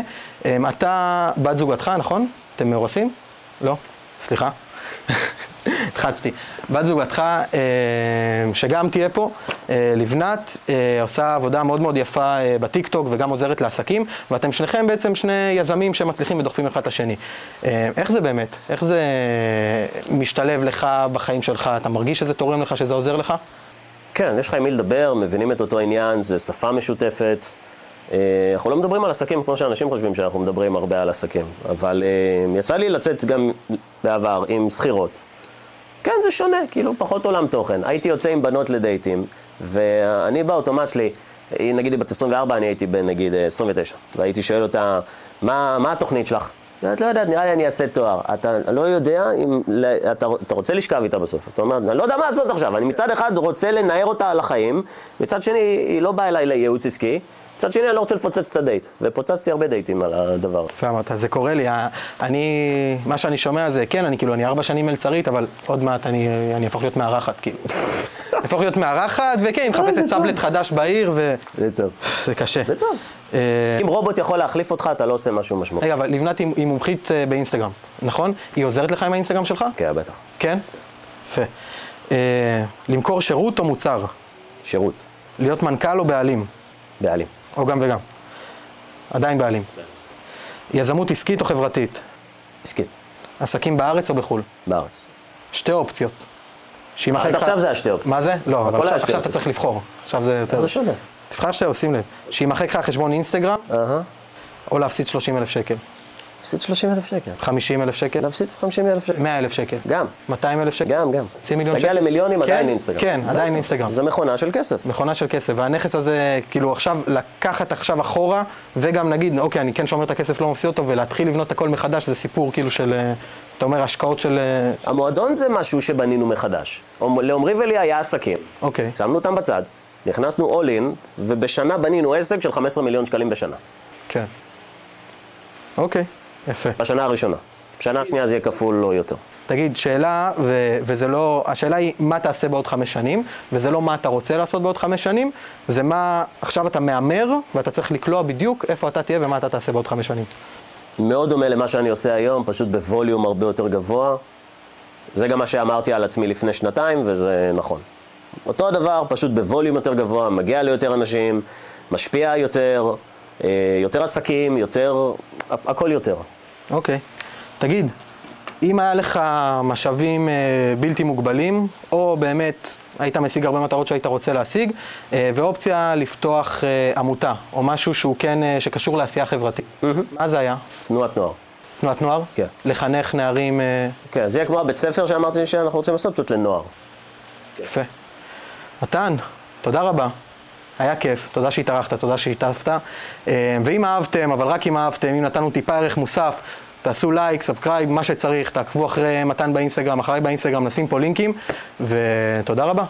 אמ, אתה בת זוגתך, נכון? אתם מאורסים? לא? סליחה. התחצתי. בת זוגתך, אמ, שגם תהיה פה, אה, לבנת, אה, עושה עבודה מאוד מאוד יפה אה, בטיקטוק וגם עוזרת לעסקים, ואתם שניכם בעצם שני יזמים שמצליחים ודוחפים אחד את השני. אה, איך זה באמת? איך זה משתלב לך בחיים שלך? אתה מרגיש שזה תורם לך, שזה עוזר לך? כן, יש לך עם מי לדבר, מבינים את אותו עניין, זה שפה משותפת. אה, אנחנו לא מדברים על עסקים כמו שאנשים חושבים שאנחנו מדברים הרבה על עסקים, אבל אה, יצא לי לצאת גם בעבר עם שכירות. כן, זה שונה, כאילו פחות עולם תוכן. הייתי יוצא עם בנות לדייטים, ואני באוטומט שלי, היא נגיד היא בת 24, אני הייתי בן נגיד אה, 29, והייתי שואל אותה, מה, מה התוכנית שלך? את לא יודעת, נראה לי אני אעשה תואר. אתה לא יודע אם... אתה, אתה רוצה לשכב איתה בסוף. אתה אומר, אני לא יודע מה לעשות עכשיו. אני מצד אחד רוצה לנער אותה על החיים, מצד שני, היא לא באה אליי לייעוץ עסקי, מצד שני, אני לא רוצה לפוצץ את הדייט. ופוצצתי הרבה דייטים על הדבר. יפה אמרת, זה קורה לי, אני, מה שאני שומע זה, כן, אני כאילו, אני ארבע שנים מלצרית, אבל עוד מעט אני, אני אהפוך להיות מארחת, כאילו. אהפוך להיות מארחת, וכן, היא מחפשת סאבלט חדש בעיר, וזה זה טוב. קשה. זה טוב. אה, אם רובוט יכול להחליף אותך, אתה לא עושה משהו משמעותי. רגע, אבל לבנת היא מומחית אה, באינסטגרם, נכון? היא עוזרת לך עם האינסטגרם שלך? כן, בטח. כן? יפה. אה, למכור שירות או מוצר? שירות. להיות מנכ"ל או בעלים? בעלים. או גם וגם. עדיין בעלים. יזמות עסקית או חברתית? עסקית. עסקים בארץ או בחו"ל? בארץ. שתי אופציות. שיימחק עד לך- עכשיו זה השתי אופציות. מה זה? לא, אבל עכשיו, אתה. צריך לבחור. עכשיו זה יותר... זה שונה. תבחר שתי, שים לב. שיימחק לך חשבון אינסטגרם. או להפסיד 30 אלף שקל. להפסיד 30 אלף שקל. 50 אלף שקל, להפסיד 50 אלף שקל. 100 אלף שקל. גם. 200 אלף שקל. גם, גם. חצי מיליון תגיע שקל. למיליונים, כן, עדיין אינסטגרם. כן, עדיין בטח. אינסטגרם. זה מכונה של כסף. מכונה של כסף, והנכס הזה, כאילו עכשיו לקחת עכשיו אחורה, וגם נגיד, אוקיי, אני כן שומר את הכסף, לא מפסיד אותו, ולהתחיל לבנות הכל מחדש, זה סיפור כאילו של, אה, אתה אומר, השקעות של... אה, המועדון זה משהו שבנינו מחדש. לעומרי ולי היה עסקים. אוקיי, שמנו אותם בצד, נכנסנו all in, ובשנה בנינו עסק של 15 מיליון שקלים בשנה. כן. אוקיי, יפה. בשנה הראשונה. בשנה השנייה זה יהיה כפול או יותר. תגיד, שאלה, ו- וזה לא, השאלה היא מה תעשה בעוד חמש שנים, וזה לא מה אתה רוצה לעשות בעוד חמש שנים, זה מה, עכשיו אתה מהמר, ואתה צריך לקלוע בדיוק איפה אתה תהיה ומה אתה תעשה בעוד חמש שנים. מאוד דומה למה שאני עושה היום, פשוט בווליום הרבה יותר גבוה. זה גם מה שאמרתי על עצמי לפני שנתיים, וזה נכון. אותו הדבר, פשוט בווליום יותר גבוה, מגיע ליותר אנשים, משפיע יותר, אה, יותר עסקים, יותר, הכ- הכל יותר. אוקיי. תגיד, אם היה לך משאבים אה, בלתי מוגבלים, או באמת היית משיג הרבה מטרות שהיית רוצה להשיג, אה, ואופציה לפתוח אה, עמותה, או משהו שהוא כן, אה, שקשור לעשייה חברתית. מה זה היה? תנועת נוער. תנועת נוער? כן. לחנך נערים... אה, כן, זה יהיה כמו הבית ספר שאמרתי שאנחנו רוצים לעשות, פשוט לנוער. יפה. מתן, תודה רבה. היה כיף, תודה שהתארחת, תודה שהשתתפת. אה, ואם אהבתם, אבל רק אם אהבתם, אם נתנו טיפה ערך מוסף, תעשו לייק, subscribe, מה שצריך, תעקבו אחרי מתן באינסטגרם, אחריי באינסטגרם, נשים פה לינקים, ותודה רבה.